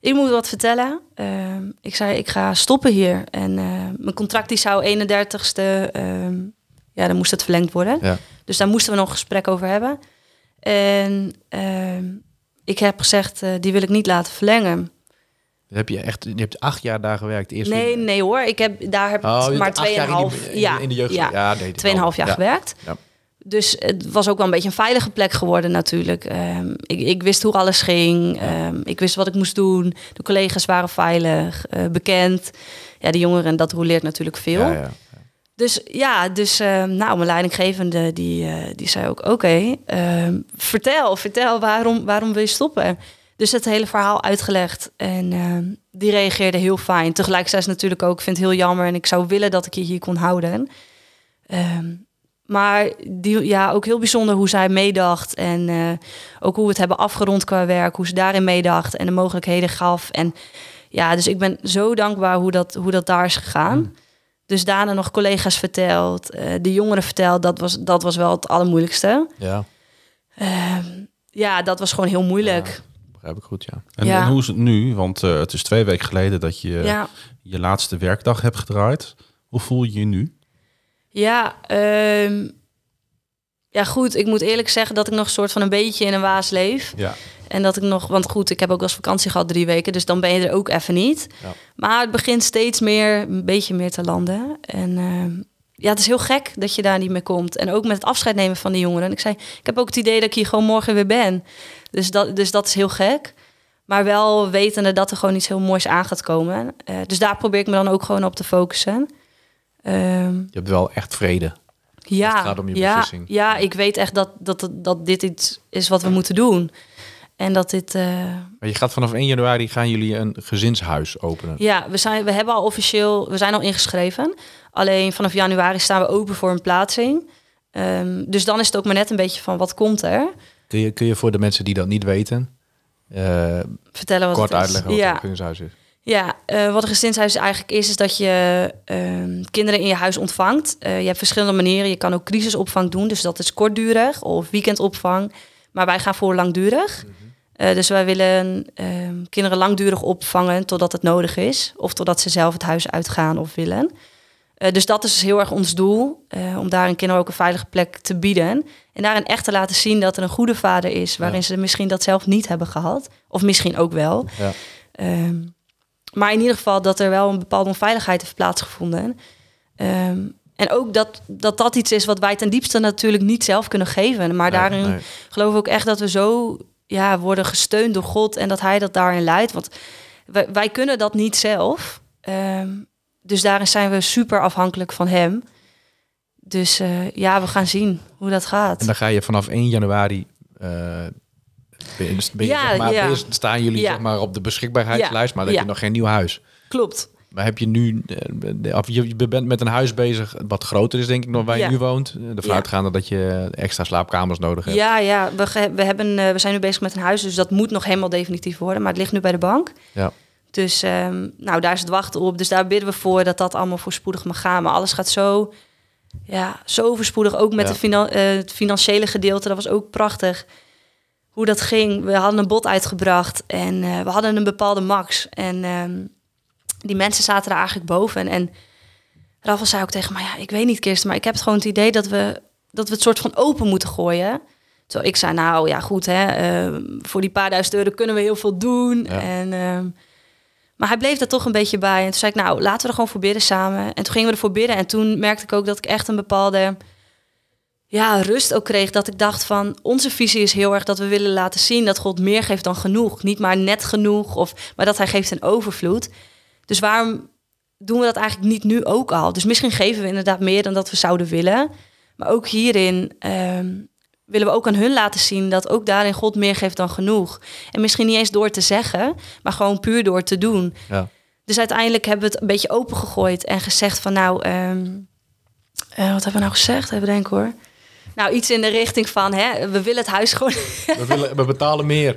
ik moet wat vertellen. Ehm, ik zei, ik ga stoppen hier. En mijn contract die zou 31ste, ehm, ja, dan moest het verlengd worden. Ja. Dus daar moesten we nog een gesprek over hebben. En ehm, ik heb gezegd, eh, die wil ik niet laten verlengen. Heb je echt... Je hebt acht jaar daar gewerkt. Eerst Nee, nee hoor, ik heb, daar heb Oh, maar acht jaar in die- 2,5 in de- ja, in de jeugd. ja, Ja, nee, tweeënhalf jaar ja. gewerkt. Ja. Dus het was ook wel een beetje een veilige plek geworden natuurlijk. Ehm, ik, ik wist hoe alles ging. Ehm, ik wist wat ik moest doen. De collega's waren veilig, eh, bekend. Ja, de jongeren, dat roleert natuurlijk veel. Ja, ja. Dus ja, dus ehm, nou, mijn leidinggevende die, eh, die zei ook... oké, ehm, vertel, vertel, waarom, waarom wil je stoppen? Dus het hele verhaal uitgelegd. En ehm, die reageerde heel fijn. Tegelijk zei ze natuurlijk ook, ik vind het heel jammer... en ik zou willen dat ik je hier kon houden. Maar die, ja, ook heel bijzonder hoe zij meedacht. En eh, ook hoe we het hebben afgerond qua werk. Hoe ze daarin meedacht en de mogelijkheden gaf. En ja, dus ik ben zo dankbaar hoe dat, hoe dat daar is gegaan. Dus daarna nog collega's verteld, eh, de jongeren verteld. Dat was, dat was wel het allermoeilijkste. ja, Ehm, ja, dat was gewoon heel moeilijk. begrijp ik goed, ja. En, Ja. en hoe is het nu? Want eh, het is twee weken geleden dat je Ja, je laatste werkdag hebt gedraaid. Hoe voel je je nu? ja, ehm, ja, goed. Ik moet eerlijk zeggen dat ik nog een soort van een beetje in een waas leef. Ja. En dat ik nog, want goed, ik heb ook wel eens vakantie gehad drie weken, dus dan ben je er ook even niet. Ja. Maar het begint steeds meer, een beetje meer te landen. En ehm, ja, het is heel gek dat je daar niet meer komt. En ook met het afscheid nemen van die jongeren. Ik zei, ik heb ook het idee dat ik hier gewoon morgen weer ben. Dus dat, dus dat is heel gek. Maar wel wetende dat er gewoon iets heel moois aan gaat komen. Eh, dus daar probeer ik me dan ook gewoon op te focussen. Ehm, Je hebt wel echt vrede. Ja, het gaat om je ja, beslissing. ja, ik weet echt dat, dat, dat dit iets is wat we moeten doen. En dat dit... eh, Maar je gaat vanaf 1 januari gaan jullie een gezinshuis openen. ja, we, zijn, we hebben al officieel... We zijn al ingeschreven. Alleen vanaf januari staan we open voor een plaatsing. Ehm, dus dan is het ook maar net een beetje van wat komt er. Kun je, kun je voor de mensen die dat niet weten, eh, Vertellen wat kort het is. uitleggen wat ja. een gezinshuis is? Ja, eh, wat een gezinshuis eigenlijk is, is dat je ehm, kinderen in je huis ontvangt. Eh, je hebt verschillende manieren. Je kan ook crisisopvang doen, dus dat is kortdurig of weekendopvang. Maar wij gaan voor langdurig. Eh, dus wij willen ehm, kinderen langdurig opvangen totdat het nodig is. Of totdat ze zelf het huis uitgaan of willen. Dus dat is heel erg ons doel. om daar een kinderen ook een veilige plek te bieden. En daarin echt te laten zien dat er een goede vader is. Waarin Ja. ze misschien dat zelf niet hebben gehad. Of misschien ook wel. Ja. Ehm, maar in ieder geval dat er wel een bepaalde onveiligheid heeft plaatsgevonden. Ehm, en ook dat, dat dat iets is wat wij ten diepste natuurlijk niet zelf kunnen geven. Maar Nee, daarin nee. geloof ik ook echt dat we zo ja, worden gesteund door God en dat Hij dat daarin leidt. Want wij, wij kunnen dat niet zelf. Ehm, dus daarin zijn we super afhankelijk van Hem. Dus eh, ja, we gaan zien hoe dat gaat. En dan ga je vanaf 1 januari. eh, ben ben Ja, zeg maar, ja. ben staan jullie Ja. zeg maar, op de beschikbaarheidslijst, maar dan heb je nog geen nieuw huis. Klopt. Maar heb je nu, eh, of je bent met een huis bezig wat groter is, denk ik, nog waar je nu woont. De vanuitgaande dat je extra slaapkamers nodig hebt. Ja, ja we, we, hebben, eh, we zijn nu bezig met een huis, dus dat moet nog helemaal definitief worden. Maar het ligt nu bij de bank. Ja. Dus ehm, nou, daar is het wachten op. Dus daar bidden we voor dat dat allemaal voorspoedig mag gaan. Maar alles gaat zo, ja, zo voorspoedig. Ook met de finan- eh, het financiële gedeelte, dat was ook prachtig. Hoe dat ging. We hadden een bod uitgebracht en eh, we hadden een bepaalde max. En ehm, die mensen zaten er eigenlijk boven. En, en Rafa zei ook tegen mij, ja, ik weet niet Kirsten, maar ik heb het gewoon het idee dat we, dat we het soort van open moeten gooien. Terwijl ik zei, nou ja, goed, hè, ehm, voor die paar duizend euro kunnen we heel veel doen. Ja. En, ehm, Maar hij bleef er toch een beetje bij. En toen zei ik, nou, laten we er gewoon voor bidden samen. En toen gingen we ervoor bidden. En toen merkte ik ook dat ik echt een bepaalde ja, rust ook kreeg. Dat ik dacht van, onze visie is heel erg dat we willen laten zien... dat God meer geeft dan genoeg. Niet maar net genoeg, of, maar dat hij geeft een overvloed. Dus waarom doen we dat eigenlijk niet nu ook al? Dus misschien geven we inderdaad meer dan dat we zouden willen. Maar ook hierin ehm, willen we ook aan hun laten zien dat ook daarin God meer geeft dan genoeg. En misschien niet eens door te zeggen, maar gewoon puur door te doen. Ja. Dus uiteindelijk hebben we het een beetje opengegooid en gezegd van nou, ehm, eh, wat hebben we nou gezegd? Even denken hoor. Nou, iets in de richting van, hè, we willen het huis gewoon We, willen, we betalen meer.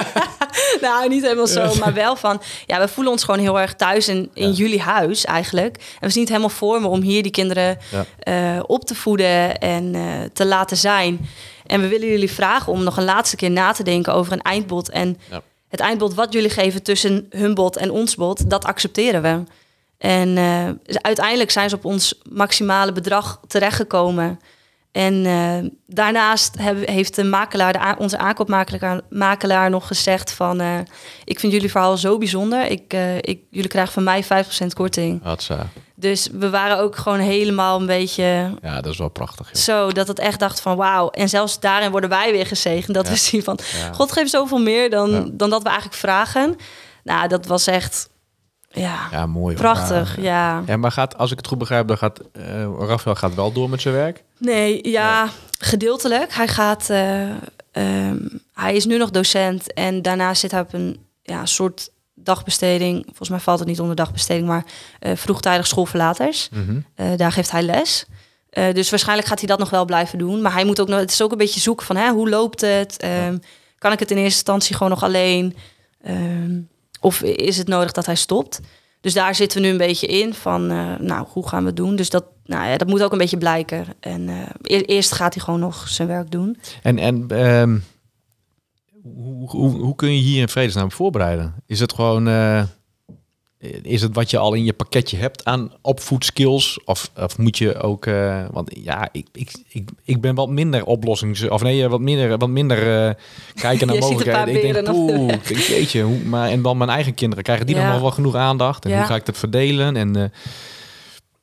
nou, niet helemaal zo, maar wel van... Ja, we voelen ons gewoon heel erg thuis in, in jullie huis eigenlijk. En we zien het helemaal voor me om hier die kinderen Ja. eh, op te voeden en eh, te laten zijn. En we willen jullie vragen om nog een laatste keer na te denken over een eindbod. En Ja. het eindbod wat jullie geven tussen hun bod en ons bod, dat accepteren we. En eh, dus uiteindelijk zijn ze op ons maximale bedrag terechtgekomen. En eh, daarnaast heeft de makelaar, de, onze aankoopmakelaar makelaar nog gezegd van... eh, ik vind jullie verhaal zo bijzonder. Ik, eh, ik, jullie krijgen van mij 5% korting. Hatsa. Dus we waren ook gewoon helemaal een beetje Ja, dat is wel prachtig. joh. zo... dat het echt dacht van wauw. En zelfs daarin worden wij weer gezegend. Dat Ja. we zien van, Ja. God geeft zoveel meer dan, Ja. dan dat we eigenlijk vragen. Nou, dat was echt, ja, Ja, mooi. prachtig. Ja, Ja. Ja, maar gaat, als ik het goed begrijp, dan gaat eh Rafael gaat wel door met zijn werk. Nee, ja, gedeeltelijk. Hij gaat, eh, ehm, hij is nu nog docent en daarna zit hij op een ja, soort dagbesteding. Volgens mij valt het niet onder dagbesteding, maar eh, vroegtijdig schoolverlaters. Mhm. Eh, daar geeft hij les. Eh, dus waarschijnlijk gaat hij dat nog wel blijven doen. Maar hij moet ook nog, het is ook een beetje zoeken van hè, hoe loopt het? Ehm, Kan ik het in eerste instantie gewoon nog alleen? Ehm, of is het nodig dat hij stopt? Dus daar zitten we nu een beetje in van, eh, nou, hoe gaan we het doen? Dus dat, nou ja, dat moet ook een beetje blijken. En eh, eerst gaat hij gewoon nog zijn werk doen. En, en ehm, hoe, hoe, hoe kun je hier in vredesnaam voorbereiden? Is het gewoon... eh, is het wat je al in je pakketje hebt aan opvoedskills? Of, of moet je ook... eh, want ja, ik, ik, ik, ik ben wat minder oplossings... Of nee, eh, wat minder, wat minder eh, kijken naar Je ziet een mogelijkheden. Ik denk, poeh, jeetje, hoe, maar, en dan mijn eigen kinderen. Krijgen die Ja. dan nog wel genoeg aandacht? En Ja. hoe ga ik dat verdelen? En... eh,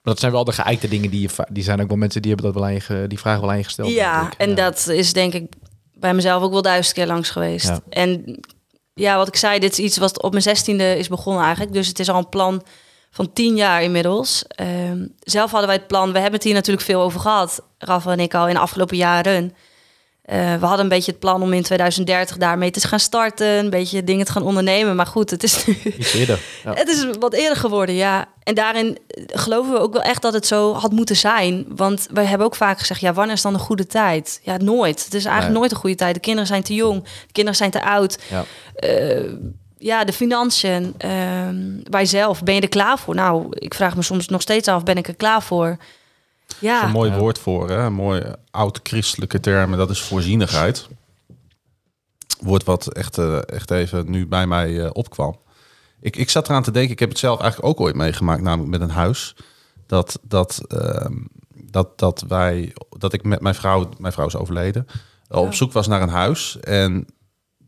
dat zijn wel de geëikte dingen die je... Die zijn ook wel mensen die hebben dat wel aan die vragen wel aan je gesteld. Ja, en dat is denk ik bij mezelf ook wel duizend keer langs geweest. Ja. En ja, wat ik zei, dit is iets wat op mijn zestiende is begonnen eigenlijk. Dus het is al een plan van tien jaar inmiddels. Ehm, zelf hadden wij het plan, we hebben het hier natuurlijk veel over gehad, Rafa en ik al in de afgelopen jaren. Eh, we hadden een beetje het plan om in 2030 daarmee te gaan starten, een beetje dingen te gaan ondernemen. Maar goed, het is nu Iets eerder. Ja. het is wat eerder geworden, ja. En daarin geloven we ook wel echt dat het zo had moeten zijn. Want wij hebben ook vaak gezegd, ja, wanneer is dan een goede tijd? Ja, nooit. Het is eigenlijk Nee. nooit een goede tijd. De kinderen zijn te jong, de kinderen zijn te oud. Ja. Eh, ja, de financiën, ehm wij zelf, ben je er klaar voor? Nou, ik vraag me soms nog steeds af, ben ik er klaar voor? Een Ja, mooi Ja. woord voor, hè? een mooi oud-christelijke term, dat is voorzienigheid. Woord wat echt, eh, echt even nu bij mij eh, opkwam. Ik, ik zat eraan te denken, ik heb het zelf eigenlijk ook ooit meegemaakt, namelijk met een huis. Dat, dat, ehm, dat, dat, wij, dat ik met mijn vrouw, mijn vrouw is overleden, eh, op Ja. zoek was naar een huis. En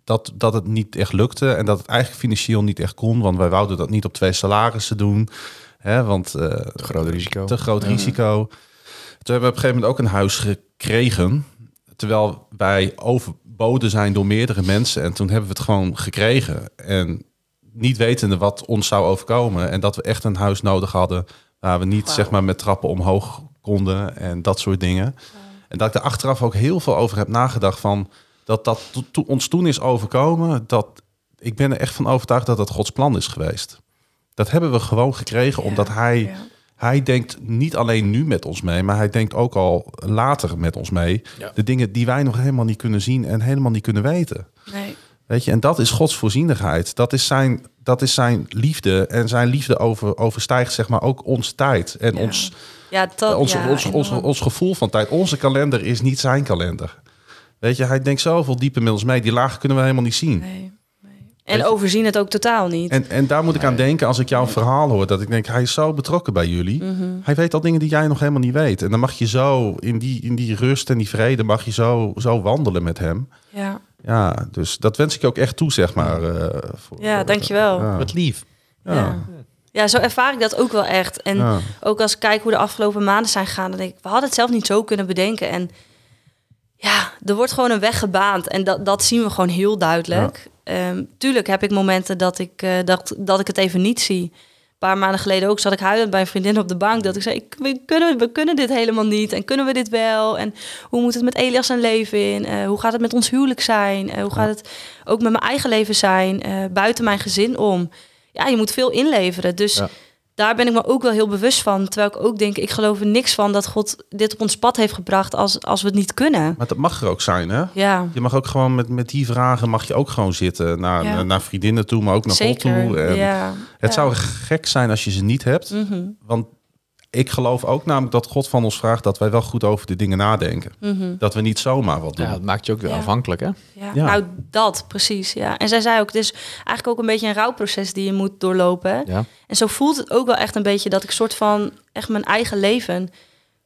dat, dat het niet echt lukte en dat het eigenlijk financieel niet echt kon, want wij wouden dat niet op twee salarissen doen. Hè, want eh, Te groot risico. te groot risico. Toen hebben we op een gegeven moment ook een huis gekregen. Terwijl wij overboden zijn door meerdere mensen. En toen hebben we het gewoon gekregen. En niet wetende wat ons zou overkomen. En dat we echt een huis nodig hadden. Waar we niet zeg maar met trappen omhoog konden. En dat soort dingen. En dat ik er achteraf ook heel veel over heb nagedacht. Van dat dat to- to- ons toen is overkomen. Dat ik ben er echt van overtuigd dat dat Gods plan is geweest. Dat hebben we gewoon gekregen. Omdat hij ja. Hij denkt niet alleen nu met ons mee, maar hij denkt ook al later met ons mee. Ja. De dingen die wij nog helemaal niet kunnen zien en helemaal niet kunnen weten. Nee. Weet je, en dat is Gods voorzienigheid. Dat is zijn, dat is zijn liefde. En zijn liefde over, overstijgt zeg maar ook onze tijd. En Ja. ons, Ja, dat, ons, ja, ons, ons, ons gevoel van tijd. Onze kalender is niet zijn kalender. Weet je, hij denkt zoveel dieper met ons mee. Die lagen kunnen we helemaal niet zien. Nee, En overzien het ook totaal niet. En, en daar moet ik aan denken als ik jouw verhaal hoor. Dat ik denk, hij is zo betrokken bij jullie. Mhm. Hij weet al dingen die jij nog helemaal niet weet. En dan mag je zo in die, in die rust en die vrede... mag je zo, zo wandelen met hem. Ja, Ja, dus dat wens ik je ook echt toe, zeg maar. eh, voor, ja dankjewel. Ja. Wat lief. Ja. ja, zo ervaar ik dat ook wel echt. En Ja. ook als ik kijk hoe de afgelopen maanden zijn gegaan, dan denk ik, we hadden het zelf niet zo kunnen bedenken. En ja, er wordt gewoon een weg gebaand. En dat, dat zien we gewoon heel duidelijk. Ehm, tuurlijk heb ik momenten dat ik, eh, dat, dat ik het even niet zie. Een paar maanden geleden ook zat ik huilend bij een vriendin op de bank. Dat ik zei, ik, we, kunnen, we kunnen dit helemaal niet. En kunnen we dit wel? En hoe moet het met Elias zijn leven in? Eh, hoe gaat het met ons huwelijk zijn? Eh, hoe gaat het ook met mijn eigen leven zijn? buiten mijn gezin om? Ja, je moet veel inleveren. Dus Ja. Daar ben ik me ook wel heel bewust van. Terwijl ik ook denk, ik geloof er niks van dat God dit op ons pad heeft gebracht als, als we het niet kunnen. Maar dat mag er ook zijn, hè? Ja, Je mag ook gewoon met, met die vragen mag je ook gewoon zitten. Naar, Ja. naar vriendinnen toe, maar ook naar God zeker. toe. En ja. Het Ja. zou gek zijn als je ze niet hebt. Mhm, Want ik geloof ook namelijk dat God van ons vraagt dat wij wel goed over de dingen nadenken. mhm. Dat we niet zomaar wat doen. Ja, dat maakt je ook weer Ja. afhankelijk, hè? Ja. Ja. nou dat precies. Ja. En zij zei ook, het is eigenlijk ook een beetje een rouwproces die je moet doorlopen. Ja. En zo voelt het ook wel echt een beetje dat ik soort van echt mijn eigen leven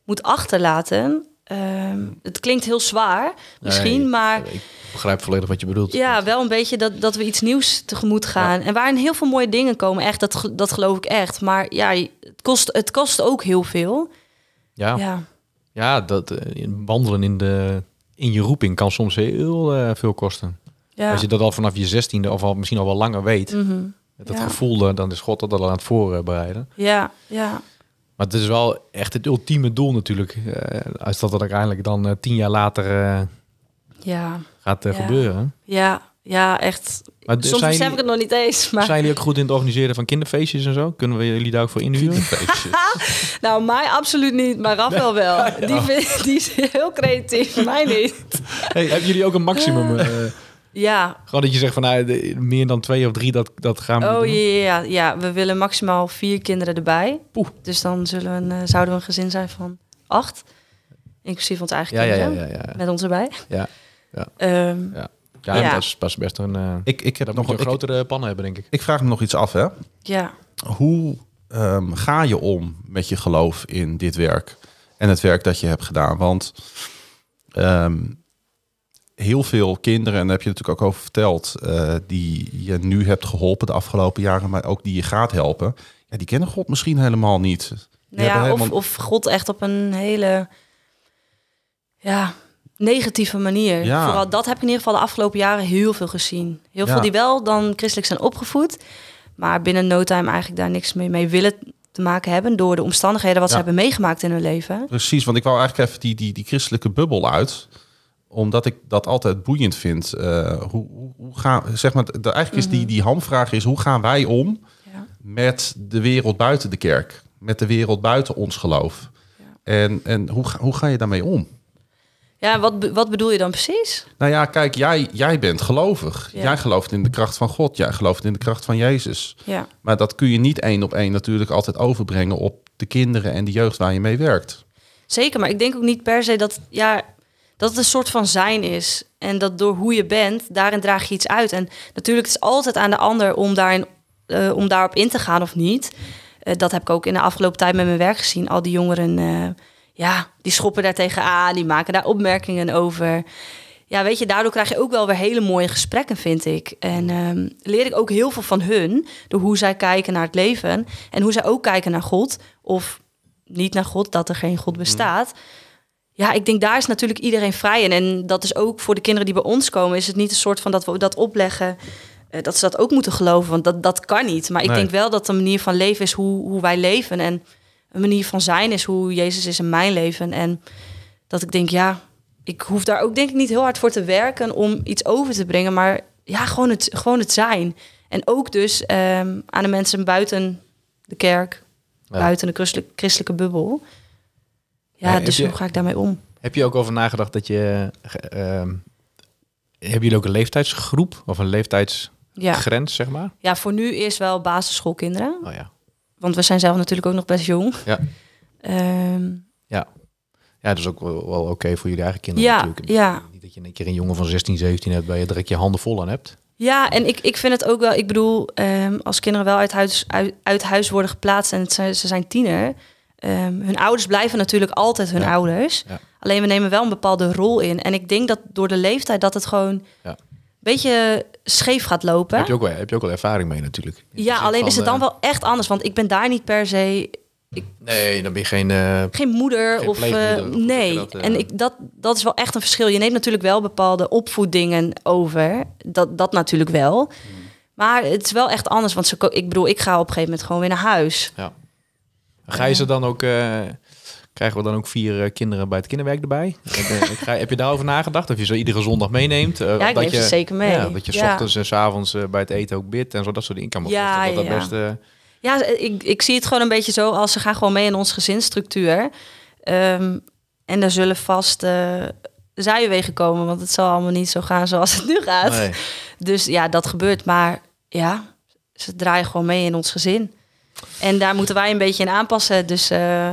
moet achterlaten. Ehm, het klinkt heel zwaar misschien, Nee, maar Ik begrijp volledig wat je bedoelt. ja, wel een beetje dat, dat we iets nieuws tegemoet gaan. En waarin heel veel mooie dingen komen, echt, dat, dat geloof ik echt. Maar ja, het kost, het kost ook heel veel. Ja, ja. Ja, dat eh, wandelen in, de, in je roeping kan soms heel eh, veel kosten. ja. Als je dat al vanaf je zestiende of al, misschien al wel langer weet, Mhm. dat Ja. gevoel, eh, dan is God dat al aan het voorbereiden. ja, ja. Maar het is wel echt het ultieme doel natuurlijk. eh, als dat er uiteindelijk dan eh, tien jaar later eh, ja. gaat Ja. gebeuren. Ja, ja, echt. Maar Soms zijn besef jullie- ik het nog niet eens. Maar Zijn jullie ook goed in het organiseren van kinderfeestjes en zo? Kunnen we jullie daar ook voor inhuren? Feestjes. nou, mij absoluut niet, maar Rafael wel. Die, vind, die is heel creatief, mij niet. Hey, hebben jullie ook een maximum? eh, Ja, gewoon dat je zegt van nou, meer dan twee of drie, dat, dat gaan we oh doen? ja, ja, ja, we willen maximaal vier kinderen erbij. Poeh. Dus dan zullen we een, eh, zouden we een gezin zijn van acht. Inclusief ons eigen Ja, ja, ja, kinderen. ja, ja. Met ons erbij. Ja, ja. Ehm, Ja, ja, Ja. dat is pas best een... eh ik, ik heb dat nog een grotere pannen hebben, denk ik. Ik vraag me nog iets af, hè? ja. Hoe ehm, ga je om met je geloof in dit werk en het werk dat je hebt gedaan? Want ehm, heel veel kinderen, en daar heb je natuurlijk ook over verteld, eh, die je nu hebt geholpen de afgelopen jaren, maar ook die je gaat helpen, ja, die kennen God misschien helemaal niet. Nou ja, of, of God echt op een hele ja, negatieve manier. Ja. Vooral dat heb ik in ieder geval de afgelopen jaren heel veel gezien. Heel Ja. veel die wel dan christelijk zijn opgevoed, maar binnen no time eigenlijk daar niks mee, mee willen te maken hebben door de omstandigheden wat ze hebben meegemaakt in hun leven. Precies, want ik wou eigenlijk even die, die, die christelijke bubbel uit. Omdat ik dat altijd boeiend vind. Eh, hoe, hoe, hoe gaan, zeg maar, de, eigenlijk is die, die hamvraag is, hoe gaan wij om Ja. met de wereld buiten de kerk? Met de wereld buiten ons geloof? En, en hoe, ga- hoe ga je daarmee om? Ja, wat, wat bedoel je dan precies? Nou ja, kijk, jij, jij bent gelovig. Ja. Jij gelooft in de kracht van God. Jij gelooft in de kracht van Jezus. Ja. Maar dat kun je niet één op één natuurlijk altijd overbrengen op de kinderen en de jeugd waar je mee werkt. Zeker, maar ik denk ook niet per se dat, ja, dat het een soort van zijn is. En dat door hoe je bent, daarin draag je iets uit. En natuurlijk, het is altijd aan de ander om, daarin, eh, om daarop in te gaan of niet. Eh, dat heb ik ook in de afgelopen tijd met mijn werk gezien. Al die jongeren, eh, ja, die schoppen daar tegenaan, die maken daar opmerkingen over. Ja, weet je, daardoor krijg je ook wel weer hele mooie gesprekken, vind ik. En ehm, leer ik ook heel veel van hun, door hoe zij kijken naar het leven. En hoe zij ook kijken naar God. Of niet naar God, dat er geen God bestaat. Ja, ik denk daar is natuurlijk iedereen vrij in. En dat is ook voor de kinderen die bij ons komen, is het niet een soort van dat we dat opleggen. eh, dat ze dat ook moeten geloven, want dat, dat kan niet. Maar ik Nee. denk wel dat de manier van leven is hoe, hoe wij leven. En een manier van zijn is hoe Jezus is in mijn leven. En dat ik denk, ja, ik hoef daar ook denk ik niet heel hard voor te werken om iets over te brengen. Maar ja, gewoon het, gewoon het zijn. En ook dus ehm, aan de mensen buiten de kerk, Ja. buiten de christelijke, christelijke bubbel. Ja, Ja, dus je- hoe ga ik daarmee om? Heb je ook over nagedacht dat je... eh, ehm, hebben jullie ook een leeftijdsgroep of een leeftijdsgrens, Ja. zeg maar? ja, voor nu eerst wel basisschoolkinderen. Oh ja. Want we zijn zelf natuurlijk ook nog best jong. Ja. Ehm, Ja, dat is ook wel, wel oké voor jullie eigen kinderen ja, natuurlijk. ja. Niet dat je een keer een jongen van 16, 17 hebt waar je direct je handen vol aan hebt. Ja, en ik, ik vind het ook wel, ik bedoel, ehm, als kinderen wel uit huis, uit, uit huis worden geplaatst en zijn, ze zijn tiener, ehm, hun ouders blijven natuurlijk altijd hun Ja. ouders. Ja. Alleen we nemen wel een bepaalde rol in. En ik denk dat door de leeftijd dat het gewoon, Ja. beetje scheef gaat lopen. Heb je, ook wel, heb je ook wel ervaring mee natuurlijk. In Ja, alleen van, is het dan eh, wel echt anders. Want ik ben daar niet per se Nee, dan ben je geen... eh, geen moeder Geen of pleegmoeder, eh, of nee. dat? En ik, dat, dat is wel echt een verschil. Je neemt natuurlijk wel bepaalde opvoeddingen over. Dat, dat natuurlijk wel. Hmm. Maar het is wel echt anders. Want ze, ik bedoel, ik ga op een gegeven moment gewoon weer naar huis. Ga je ze dan ook... eh, krijgen we dan ook vier eh, kinderen bij het kinderwerk erbij? heb, je, ga- heb je daarover nagedacht? Of je ze iedere zondag meeneemt? Eh, Ja, ik dat neem je, ze zeker mee. Ja, dat je Ja. ochtends en s avonds bij het eten ook bidt en zo. Dat soort dingen. Kan me Ja, dat dat ja. best... Ja, ik, ik zie het gewoon een beetje zo als ze gaan gewoon mee in onze gezinsstructuur. Ehm, en er zullen vast eh, zijwegen komen, want het zal allemaal niet zo gaan zoals het nu gaat. nee. Dus ja, dat gebeurt. Maar ja, ze draaien gewoon mee in ons gezin. En daar moeten wij een beetje in aanpassen. Dus eh,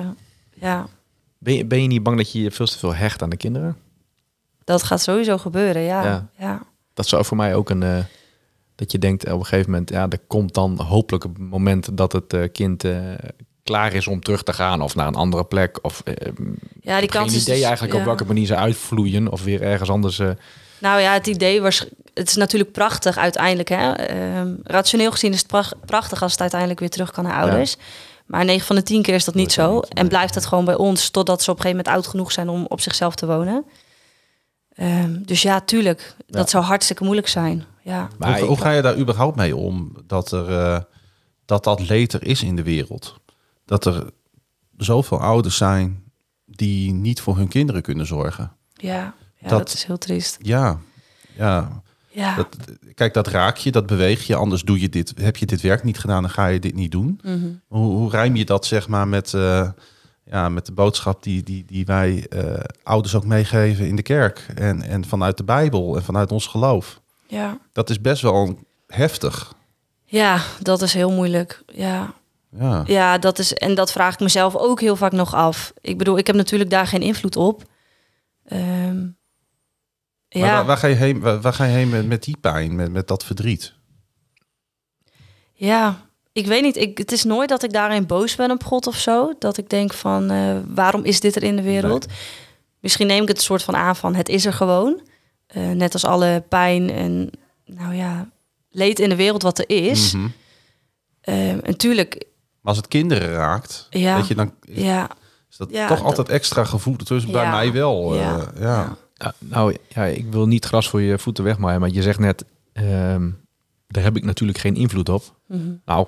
ja, ben, je, ben je niet bang dat je je veel te veel hecht aan de kinderen? dat gaat sowieso gebeuren. Ja, Ja. ja. Dat zou voor mij ook een... eh, dat je denkt op een gegeven moment... Ja, er komt dan hopelijk een moment dat het eh, kind... eh, klaar is om terug te gaan of naar een andere plek. Of eh, ja die geen kans is idee dus- eigenlijk op welke manier ze uitvloeien. Of weer ergens anders... eh, Nou ja, het idee was. Het is natuurlijk prachtig uiteindelijk. Hè? Ehm, rationeel gezien is het prach- prachtig als het uiteindelijk weer terug kan naar ouders. Maar 9 van de 10 keer is dat niet zo. niet, nee. En blijft het gewoon bij ons totdat ze op een gegeven moment oud genoeg zijn om op zichzelf te wonen. Ehm, dus ja, tuurlijk. Dat Ja. zou hartstikke moeilijk zijn. Ja. maar hoe, ga je daar überhaupt mee om dat er, eh, dat, dat leed er is in de wereld? Dat er zoveel ouders zijn die niet voor hun kinderen kunnen zorgen. Ja, ja Dat- dat... is heel triest. Ja, ja. Ja. Dat, kijk, dat raak je, dat beweeg je. Anders doe je dit, heb je dit werk niet gedaan, dan ga je dit niet doen. Mhm. Hoe, hoe rijm je dat zeg maar met, eh, ja, met de boodschap die, die, die wij eh, ouders ook meegeven in de kerk en, en vanuit de Bijbel en vanuit ons geloof? ja. Dat is best wel heftig. ja, dat is heel moeilijk. Ja. Ja. Ja, dat is, en dat vraag ik mezelf ook heel vaak nog af. Ik bedoel, ik heb natuurlijk daar geen invloed op. Ehm, Maar ja, waar, waar ga je heen, waar, waar ga je heen met, met die pijn, met, met dat verdriet? ja, ik weet niet. Ik, het is nooit dat ik daarin boos ben op God of zo. Dat ik denk van, eh, waarom is dit er in de wereld? Misschien neem ik het soort van aan van, het is er gewoon. Eh, net als alle pijn en, nou ja, leed in de wereld wat er is. En tuurlijk, Maar als het kinderen raakt, Ja. weet je, dan is, ja, is dat Ja, toch dat- altijd extra gevoel. Dus bij Ja. mij wel. Ja. Ja. Nou ja, ik wil niet gras voor je voeten wegmaaien, maar je zegt net, ehm, daar heb ik natuurlijk geen invloed op. Mhm. Nou,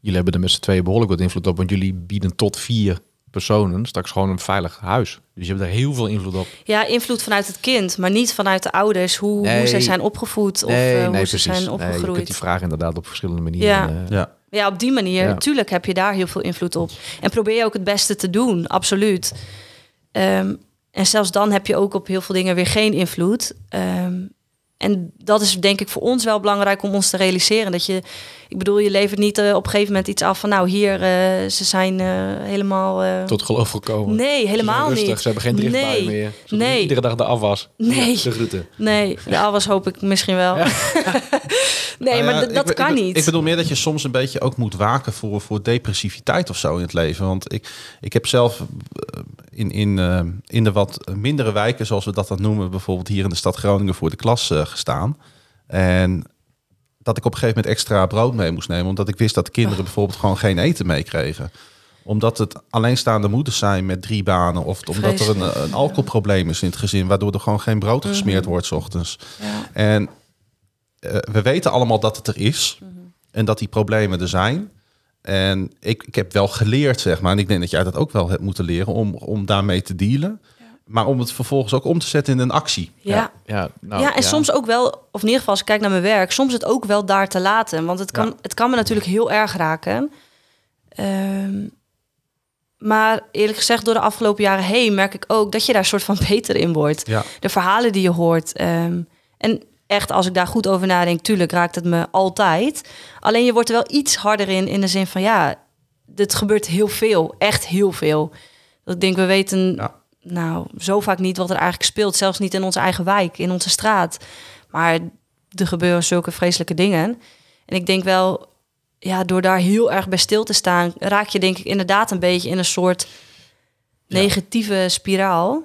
jullie hebben er met z'n tweeën behoorlijk wat invloed op, want jullie bieden tot vier personen straks gewoon een veilig huis. Dus je hebt daar heel veel invloed op. Ja, invloed vanuit het kind, maar niet vanuit de ouders. Hoe, hoe Nee. zij zijn opgevoed of eh, hoe ze zijn Nee, je opgegroeid. kunt die vraag inderdaad op verschillende manieren. Ja. eh, Ja. Ja, op die manier. Ja. Tuurlijk heb je daar heel veel invloed op. En probeer je ook het beste te doen, absoluut. Ehm, en zelfs dan heb je ook op heel veel dingen weer geen invloed. Ehm, en dat is denk ik voor ons wel belangrijk om ons te realiseren. Dat je, ik bedoel, je levert niet eh, op een gegeven moment iets af van... nou, hier, eh, ze zijn eh, helemaal... Tot geloof gekomen. Nee, helemaal rustig, niet. Ze hebben geen driftbui Nee, meer. Nee. Iedere dag de afwas. Nee. De groeten. Nee, de afwas hoop ik misschien wel. nee, maar ja, d- dat ik, kan ik, niet. Ik bedoel meer dat je soms een beetje ook moet waken voor, voor depressiviteit of zo in het leven. Want ik, ik heb zelf eh, in, in, eh, in de wat mindere wijken, zoals we dat dan noemen, bijvoorbeeld hier in de stad Groningen voor de klas eh, gestaan. En dat ik op een gegeven moment extra brood mee moest nemen, omdat ik wist dat de kinderen bijvoorbeeld gewoon geen eten meekregen omdat het alleenstaande moeders zijn met drie banen. Of omdat er een, een alcoholprobleem is in het gezin. Waardoor er gewoon geen brood gesmeerd wordt 's ochtends. Ja. En eh, we weten allemaal dat het er is. En dat die problemen er zijn. En ik, ik heb wel geleerd, zeg maar. En ik denk dat jij dat ook wel hebt moeten leren om, om daarmee te dealen. Maar om het vervolgens ook om te zetten in een actie. ja. Ja, nou, ja, en soms ook wel, of in ieder geval als ik kijk naar mijn werk, soms het ook wel daar te laten. Want het kan, Ja. het kan me natuurlijk heel erg raken. Ehm, maar eerlijk gezegd, door de afgelopen jaren heen merk ik ook dat je daar soort van beter in wordt. Ja. De verhalen die je hoort. ehm, en echt, als ik daar goed over nadenk, tuurlijk raakt het me altijd. Alleen je wordt er wel iets harder in, in de zin van ja, dit gebeurt heel veel, echt heel veel. Dat ik denk, we weten Ja. nou zo vaak niet wat er eigenlijk speelt. Zelfs niet in onze eigen wijk, in onze straat. Maar er gebeuren zulke vreselijke dingen. En ik denk wel, ja, door daar heel erg bij stil te staan, raak je denk ik inderdaad een beetje in een soort negatieve spiraal.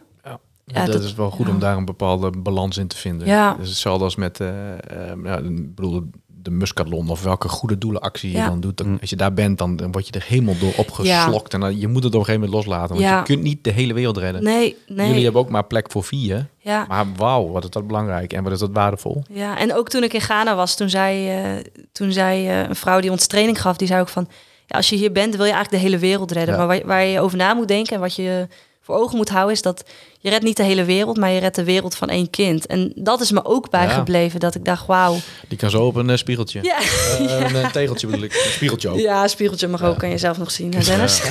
Ja, dat, dat- is wel goed ja. om daar een bepaalde balans in te vinden. Ja. Dus hetzelfde als met eh, eh, ja, ik bedoel, de Muscatlon of welke goede doelenactie je dan doet. Dan, Mm. Als je daar bent, dan, dan word je er helemaal door opgeslokt. En dan, je moet het op een gegeven moment loslaten. Want Ja. je kunt niet de hele wereld redden. Nee, nee. Jullie hebben ook maar plek voor vier. ja. Maar wauw, wat is dat belangrijk en wat is dat waardevol. Ja, en ook toen ik in Ghana was, toen zei, eh, toen zei eh, een vrouw die ons training gaf, die zei ook van, ja, als je hier bent, wil je eigenlijk de hele wereld redden. Ja. Maar waar, waar je over na moet denken en wat je voor ogen moet houden, is dat je redt niet de hele wereld, maar je redt de wereld van één kind. En dat is me ook bijgebleven, dat ik dacht, wauw. Die kan zo op een eh, spiegeltje. Ja, Eh, Een eh, tegeltje bedoel ik. Een spiegeltje ook. ja, spiegeltje mag ook, kan je zelf nog zien, hè, Dennis?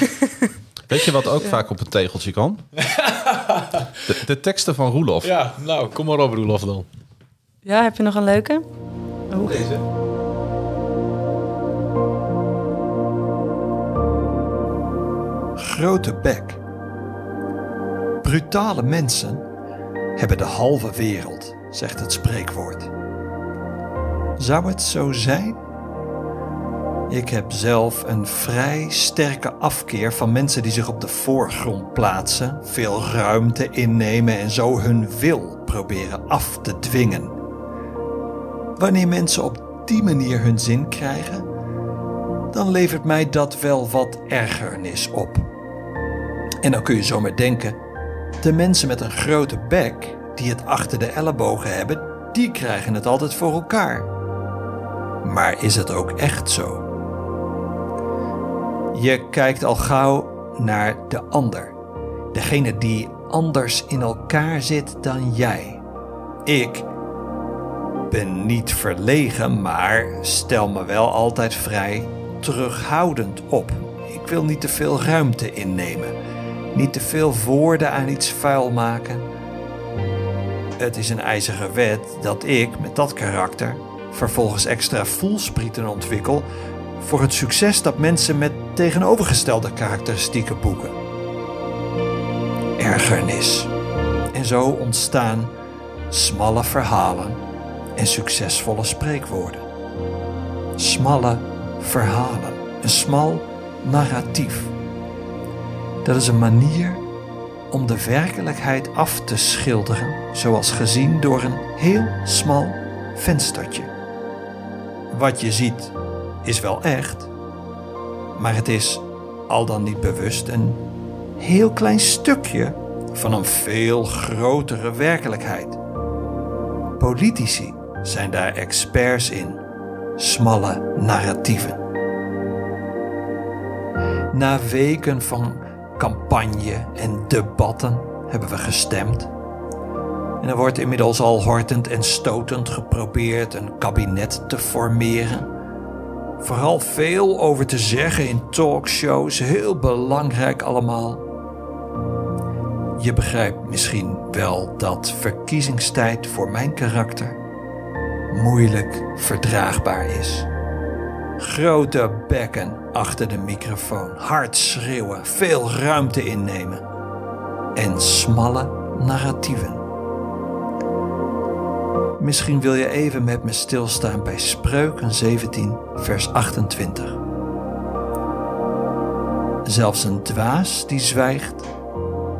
Weet je wat ook vaak op een tegeltje kan? De, de teksten van Roelof. Ja, nou, kom maar op Roelof dan. Ja, heb je nog een leuke? Oh. Deze. Grote bek. Brutale mensen hebben de halve wereld, zegt het spreekwoord. Zou het zo zijn? Ik heb zelf een vrij sterke afkeer van mensen die zich op de voorgrond plaatsen, veel ruimte innemen en zo hun wil proberen af te dwingen. Wanneer mensen op die manier hun zin krijgen, dan levert mij dat wel wat ergernis op. En dan kun je zomaar denken: de mensen met een grote bek, die het achter de ellebogen hebben, die krijgen het altijd voor elkaar. Maar is het ook echt zo? Je kijkt al gauw naar de ander, degene die anders in elkaar zit dan jij. Ik ben niet verlegen, maar stel me wel altijd vrij terughoudend op. Ik wil niet te veel ruimte innemen, niet te veel woorden aan iets vuil maken. Het is een ijzige wet dat ik met dat karakter vervolgens extra voelsprieten ontwikkel voor het succes dat mensen met tegenovergestelde karakteristieken boeken. Ergernis. En zo ontstaan smalle verhalen en succesvolle spreekwoorden. Smalle verhalen, een smal narratief. Dat is een manier om de werkelijkheid af te schilderen, zoals gezien door een heel smal venstertje. Wat je ziet is wel echt, maar het is al dan niet bewust een heel klein stukje van een veel grotere werkelijkheid. Politici zijn daar experts in, smalle narratieven. Na weken van campagne en debatten hebben we gestemd. En er wordt inmiddels al hortend en stotend geprobeerd een kabinet te formeren. Vooral veel over te zeggen in talkshows, heel belangrijk allemaal. Je begrijpt misschien wel dat verkiezingstijd voor mijn karakter moeilijk verdraagbaar is. Grote bekken achter de microfoon, hard schreeuwen, veel ruimte innemen en smalle narratieven. Misschien wil je even met me stilstaan bij Spreuken 17, vers 28. Zelfs een dwaas die zwijgt,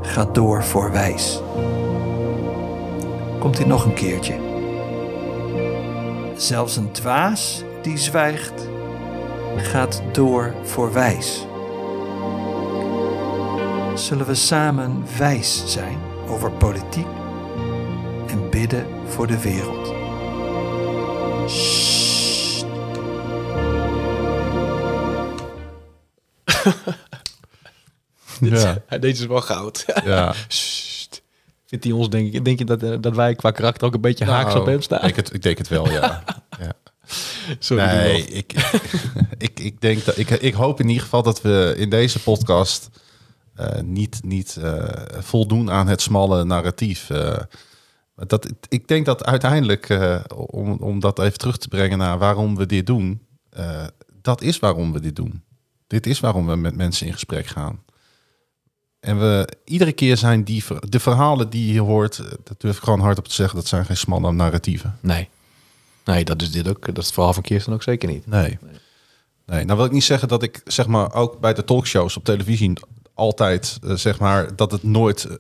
gaat door voor wijs. Komt hij nog een keertje? Zelfs een dwaas die zwijgt, gaat door voor wijs. Zullen we samen wijs zijn over politiek en bidden voor de wereld? Sst. Ja. Deze is wel goud. ja. Vindt hij ons, denk, ik, denk je dat, eh, dat wij qua karakter ook een beetje haaks op hem staan? Ik, het, ik denk het wel, ja. Sorry, Nee, ik, ik, ik denk dat ik, ik hoop in ieder geval dat we in deze podcast eh, niet, niet eh, voldoen aan het smalle narratief. Eh, dat, ik denk dat uiteindelijk, eh, om, om dat even terug te brengen naar waarom we dit doen, eh, dat is waarom we dit doen. Dit is waarom we met mensen in gesprek gaan. En we iedere keer zijn die de verhalen die je hoort, dat durf ik gewoon hardop te zeggen, dat zijn geen smalle narratieven. Nee. Nee, dat is dit ook. Dat is het verhaal van Kirsten ook zeker niet. Nee. Nee, nou wil ik niet zeggen dat ik zeg maar ook bij de talkshows op televisie altijd eh, zeg maar dat het nooit eh,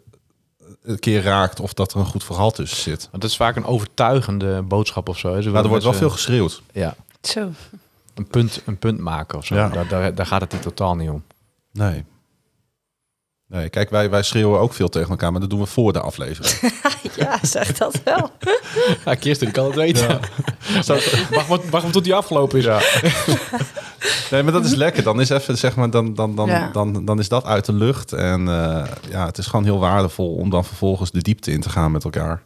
een keer raakt of dat er een goed verhaal tussen zit. Want het is vaak een overtuigende boodschap of zo. Maar er willen wordt wel veel geschreeuwd. Ja, Zo. een punt, een punt maken of zo. Ja. Daar, daar, daar gaat het hier totaal niet om. Nee. Nee, kijk, wij, wij schreeuwen ook veel tegen elkaar, maar dat doen we voor de aflevering. Ja, zeg dat wel. Ja, Kirsten, kan het weten. wacht, maar, wacht maar tot die afgelopen is. Ja. Nee, maar dat is lekker. Dan is even, zeg maar, dan, dan, dan, Ja. dan, dan is dat uit de lucht. En eh, ja, het is gewoon heel waardevol om dan vervolgens de diepte in te gaan met elkaar.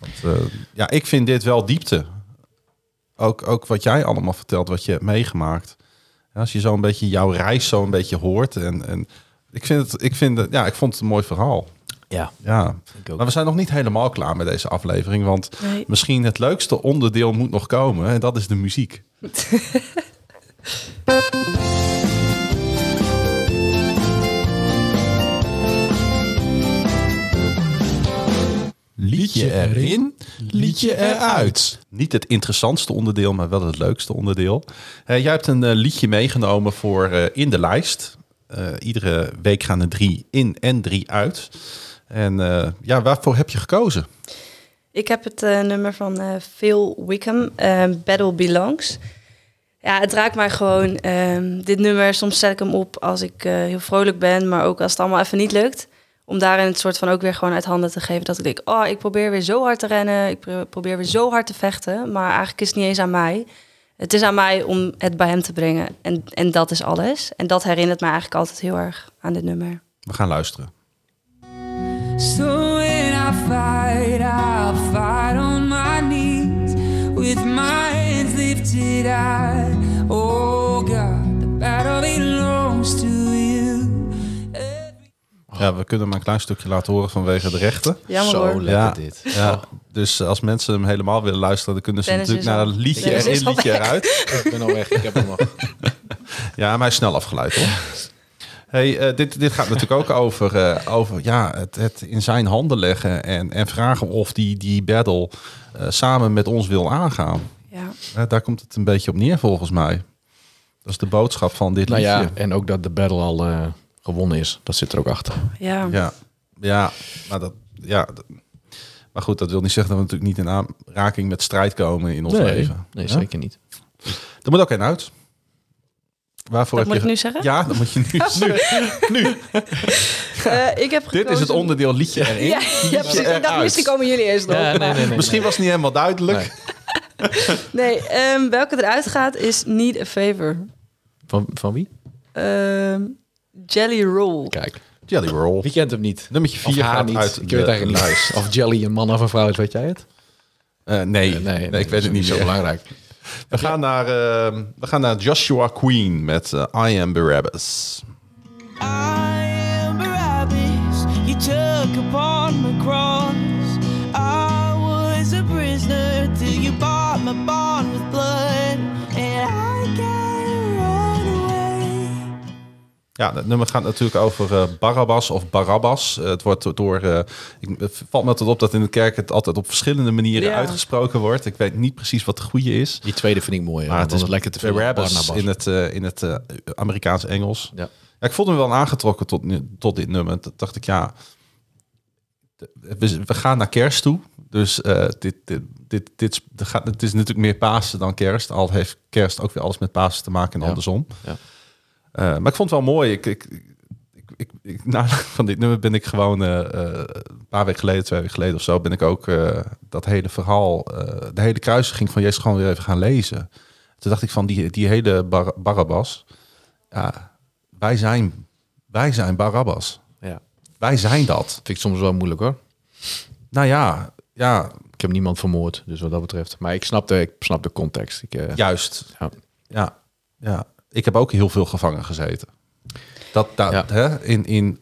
Want, eh, ja, ik vind dit wel diepte. Ook, ook wat jij allemaal vertelt, wat je hebt meegemaakt. Ja, als je zo een beetje jouw reis zo een beetje hoort. En, en ik, vind het, ik, vind het, ja, ik vond het een mooi verhaal. ja, Ja, ik ook. maar we zijn nog niet helemaal klaar met deze aflevering. Want Nee. misschien het leukste onderdeel moet nog komen. En dat is de muziek. Liedje erin, liedje eruit. Niet het interessantste onderdeel, maar wel het leukste onderdeel. Eh, jij hebt een eh, liedje meegenomen voor eh, in de lijst. Eh, iedere week gaan er drie in en drie uit. En eh, ja, waarvoor heb je gekozen? Ik heb het eh, nummer van Phil Wickham, Battle Belongs. Ja, het raakt mij gewoon. ehm, dit nummer, soms zet ik hem op als ik heel vrolijk ben, maar ook als het allemaal even niet lukt. Om daarin het soort van ook weer gewoon uit handen te geven. Dat ik denk, oh, ik probeer weer zo hard te rennen. Ik pro- probeer weer zo hard te vechten. Maar eigenlijk is het niet eens aan mij. Het is aan mij om het bij hem te brengen. En, en dat is alles. En dat herinnert mij eigenlijk altijd heel erg aan dit nummer. We gaan luisteren. So when I fight, I'll fight on my knees with my hands lifted high. Ja, we kunnen maar een klein stukje laten horen vanwege de rechten. Jammer Zo hoor. lekker Ja, dit. Ja, dus als mensen hem helemaal willen luisteren, dan kunnen ze Dennis natuurlijk naar een liedje Dennis erin, liedje weg. eruit. Ik ben al weg, ik heb hem nog. Ja, maar hij is snel afgeleid hoor. Hey, eh, dit, dit gaat natuurlijk ook over, eh, over ja, het, het in zijn handen leggen en, en vragen of die, die battle eh, samen met ons wil aangaan. Ja. Daar komt het een beetje op neer volgens mij. Dat is de boodschap van dit Nou liedje. ja, en ook dat de battle al eh, gewonnen is. Dat zit er ook achter. Ja. Ja, ja, maar dat, ja, dat- maar goed, dat wil niet zeggen dat we natuurlijk niet in aanraking met strijd komen in ons leven. nee Ja? zeker niet. Er moet ook een uit. Waarvoor Dat heb moet je ik nu zeggen? Ja, dat moet je nu. nu, nu. Eh, ik heb Dit is het onderdeel liedje erin. Ja, ja precies. Ik dacht, eruit. misschien komen jullie eerst nog. Ja, nee, nee, nee. Misschien was het niet helemaal duidelijk. Nee. Nee, ehm, welke eruit gaat is Need a Favor. Van, van wie? Ehm, Jelly Roll. Kijk. Jelly Roll. Wie kent hem niet? Nummertje Of 4 haar gaat niet. uit ik de weet het eigenlijk niet. Of Jelly een man of een vrouw is, weet jij het? Eh, nee, nee, nee, ik weet het niet zo meer. belangrijk. We gaan, naar, eh, we gaan naar Joshua Queen met eh, I Am Barabbas. I am Barabbas, you took upon my cross. Ja, het nummer gaat natuurlijk over eh, Barabbas of Barabbas. Eh, het wordt door. eh, ik, het valt me altijd op dat in de kerk het altijd op verschillende manieren Ja. uitgesproken wordt. Ik weet niet precies wat de goede is. Die tweede vind ik mooi. Maar het is lekker te veel Barabbas in het, in het eh, Amerikaans Engels. Ja. Ja, ik voelde me wel aangetrokken tot, nu- tot dit nummer. Toen dacht ik, ja, we, we gaan naar kerst toe. Dus eh, dit, dit, dit, dit, dit gaat, het is natuurlijk meer Pasen dan kerst. Al heeft kerst ook weer alles met Pasen te maken en Ja. andersom. Ja. Eh, maar ik vond het wel mooi. Ik, ik, ik, ik, na van dit nummer ben ik gewoon eh, eh, een paar weken geleden, twee weken geleden of zo, ben ik ook dat hele verhaal, de hele kruisiging van Jezus gewoon weer even gaan lezen. Toen dacht ik van die, die hele Bar Barabbas, ja, wij zijn, wij zijn Barabbas. Ja. Wij zijn dat. Vind ik soms wel moeilijk hoor. Nou ja, ja, Ik heb niemand vermoord, dus wat dat betreft. Maar ik snap de, ik snap de context. Ik, juist. Ja. Ja, ja. Ik heb ook heel veel gevangen gezeten. Dat, dat Ja. hè, in, in,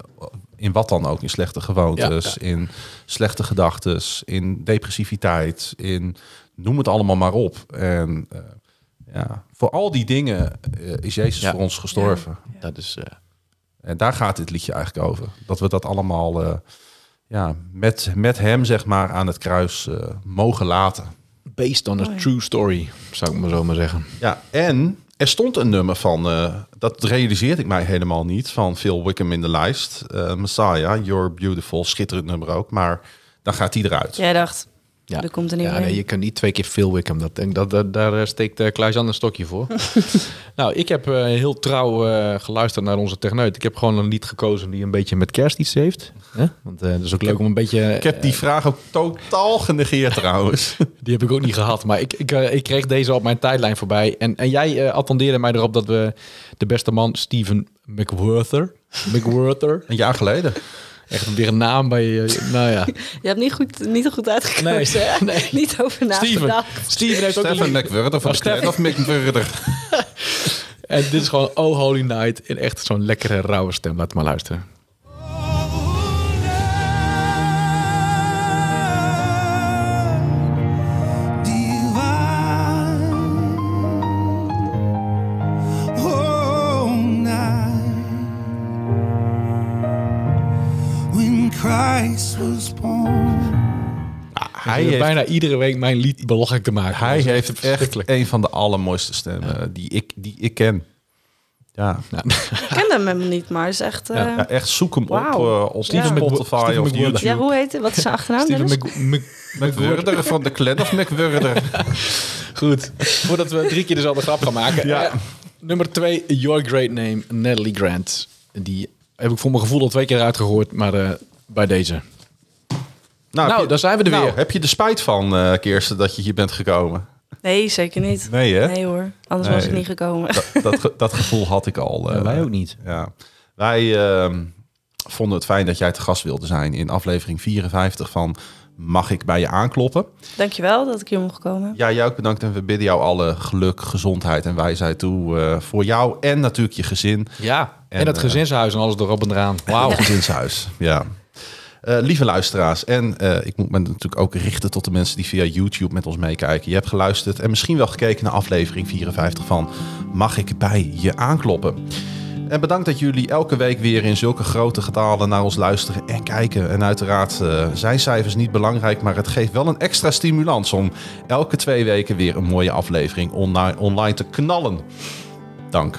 in wat dan ook, in slechte gewoontes, Ja, in slechte gedachten, in depressiviteit, in noem het allemaal maar op. En eh, ja, voor al die dingen eh, is Jezus Ja. voor ons gestorven. Dat is... eh, En daar gaat dit liedje eigenlijk over. Dat we dat allemaal eh, ja, met, met hem, zeg maar, aan het kruis eh, mogen laten. based on a true story, zou ik maar zo maar zeggen. Ja, en er stond een nummer van, eh, dat realiseerde ik mij helemaal niet, van Phil Wickham in de lijst. Eh, Messiah, You're Beautiful, schitterend nummer ook. Maar dan gaat die eruit. Jij dacht, Ja. er komt er niet Ja, nee, je kan niet twee keer Phil Wickham. Dat, denk- dat, dat, daar eh, steekt uh, Klaas-Jan een stokje voor. nou, ik heb eh, heel trouw eh, geluisterd naar onze techneut. Ik heb gewoon een lied gekozen die een beetje met kerst iets heeft. Hè? Want eh dat is ook leuk om een beetje... Ik heb die vraag ook totaal genegeerd trouwens. Die heb ik ook niet gehad. Maar ik, ik, eh, ik kreeg deze op mijn tijdlijn voorbij. En, en jij eh, attendeerde mij erop dat we de beste man Steven McWhorter... McWhorter. Een jaar geleden. Echt weer een naam bij... eh, nou ja. Je hebt niet goed, niet goed uitgekozen, Nee, hè? nee. Niet over Steven. nagedacht. Steven heeft ook een Stefan lied. McWurder van Oh, Clan of McWurder. En dit is gewoon Oh Holy Night. In echt zo'n lekkere, rauwe stem. Laat maar luisteren. Christ was born. Hij Hij heeft, bijna iedere week mijn lied belachelijk te maken. hij heeft echt verschrikkelijk. een van de allermooiste stemmen die, ik, die ik ken. Ja. Ik ken hem helemaal niet, maar is echt... eh, Ja, ja, ja, echt zoek hem Wauw. op uh, op Steven Mc- Spotify Steven of. YouTube. hoe heet het? Wat is zijn achternaam? Steven Dennis? Mc- Mc- McWurder van de Clan of McWurder. Goed. Voordat we drie keer dezelfde grap gaan maken. Ja. Eh, nummer twee, Your Great Name, Natalie Grant. Die heb ik voor mijn gevoel al twee keer uitgehoord, maar eh, bij deze. Nou, je- daar zijn we er nou, weer. Heb je er spijt van, eh Kirsten, dat je hier bent gekomen? Nee, zeker niet. Nee, hè? Nee hoor, anders Nee. was ik niet gekomen. Dat, dat, ge- dat gevoel had ik al. eh, wij ook niet. Ja. Wij ehm, vonden het fijn dat jij te gast wilde zijn in aflevering 54 van Mag ik bij je aankloppen? Dankjewel dat ik hier mocht komen. Ja, jij ook bedankt en we bidden jou alle geluk, gezondheid en wijsheid toe eh, voor jou en natuurlijk je gezin. Ja, en, En, het gezinshuis en alles erop en eraan. Wauw. Wauw, gezinshuis. Ja. Eh, lieve luisteraars, en eh, ik moet me natuurlijk ook richten tot de mensen die via YouTube met ons meekijken. Je hebt geluisterd en misschien wel gekeken naar aflevering 54 van Mag ik bij je aankloppen? En bedankt dat jullie elke week weer in zulke grote getalen naar ons luisteren en kijken. En uiteraard eh, zijn cijfers niet belangrijk, maar het geeft wel een extra stimulans om elke twee weken weer een mooie aflevering online, online te knallen. Dank.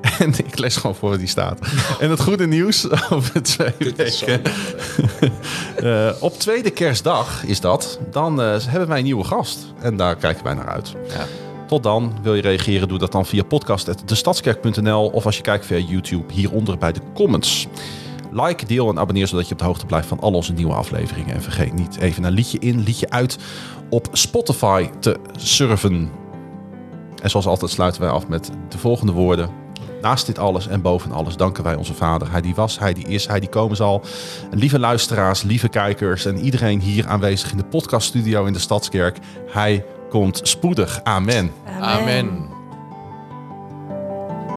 En ik lees gewoon voor wat die staat. En het goede nieuws over twee weken. Eh, op tweede kerstdag is dat. Dan eh, hebben wij een nieuwe gast. En daar kijken wij naar uit. Ja. Tot dan. Wil je reageren? Doe dat dan via podcast.destadskerk.nl of als je kijkt via YouTube hieronder bij de comments. Like, deel en abonneer zodat je op de hoogte blijft van al onze nieuwe afleveringen. En vergeet niet even naar liedje in, liedje uit op Spotify te surfen. En zoals altijd sluiten wij af met de volgende woorden. Naast dit alles en boven alles danken wij onze Vader. Hij die was, hij die is, hij die komen zal. Lieve luisteraars, lieve kijkers en iedereen hier aanwezig in de podcaststudio in de Stadskerk. Hij komt spoedig. Amen. Amen.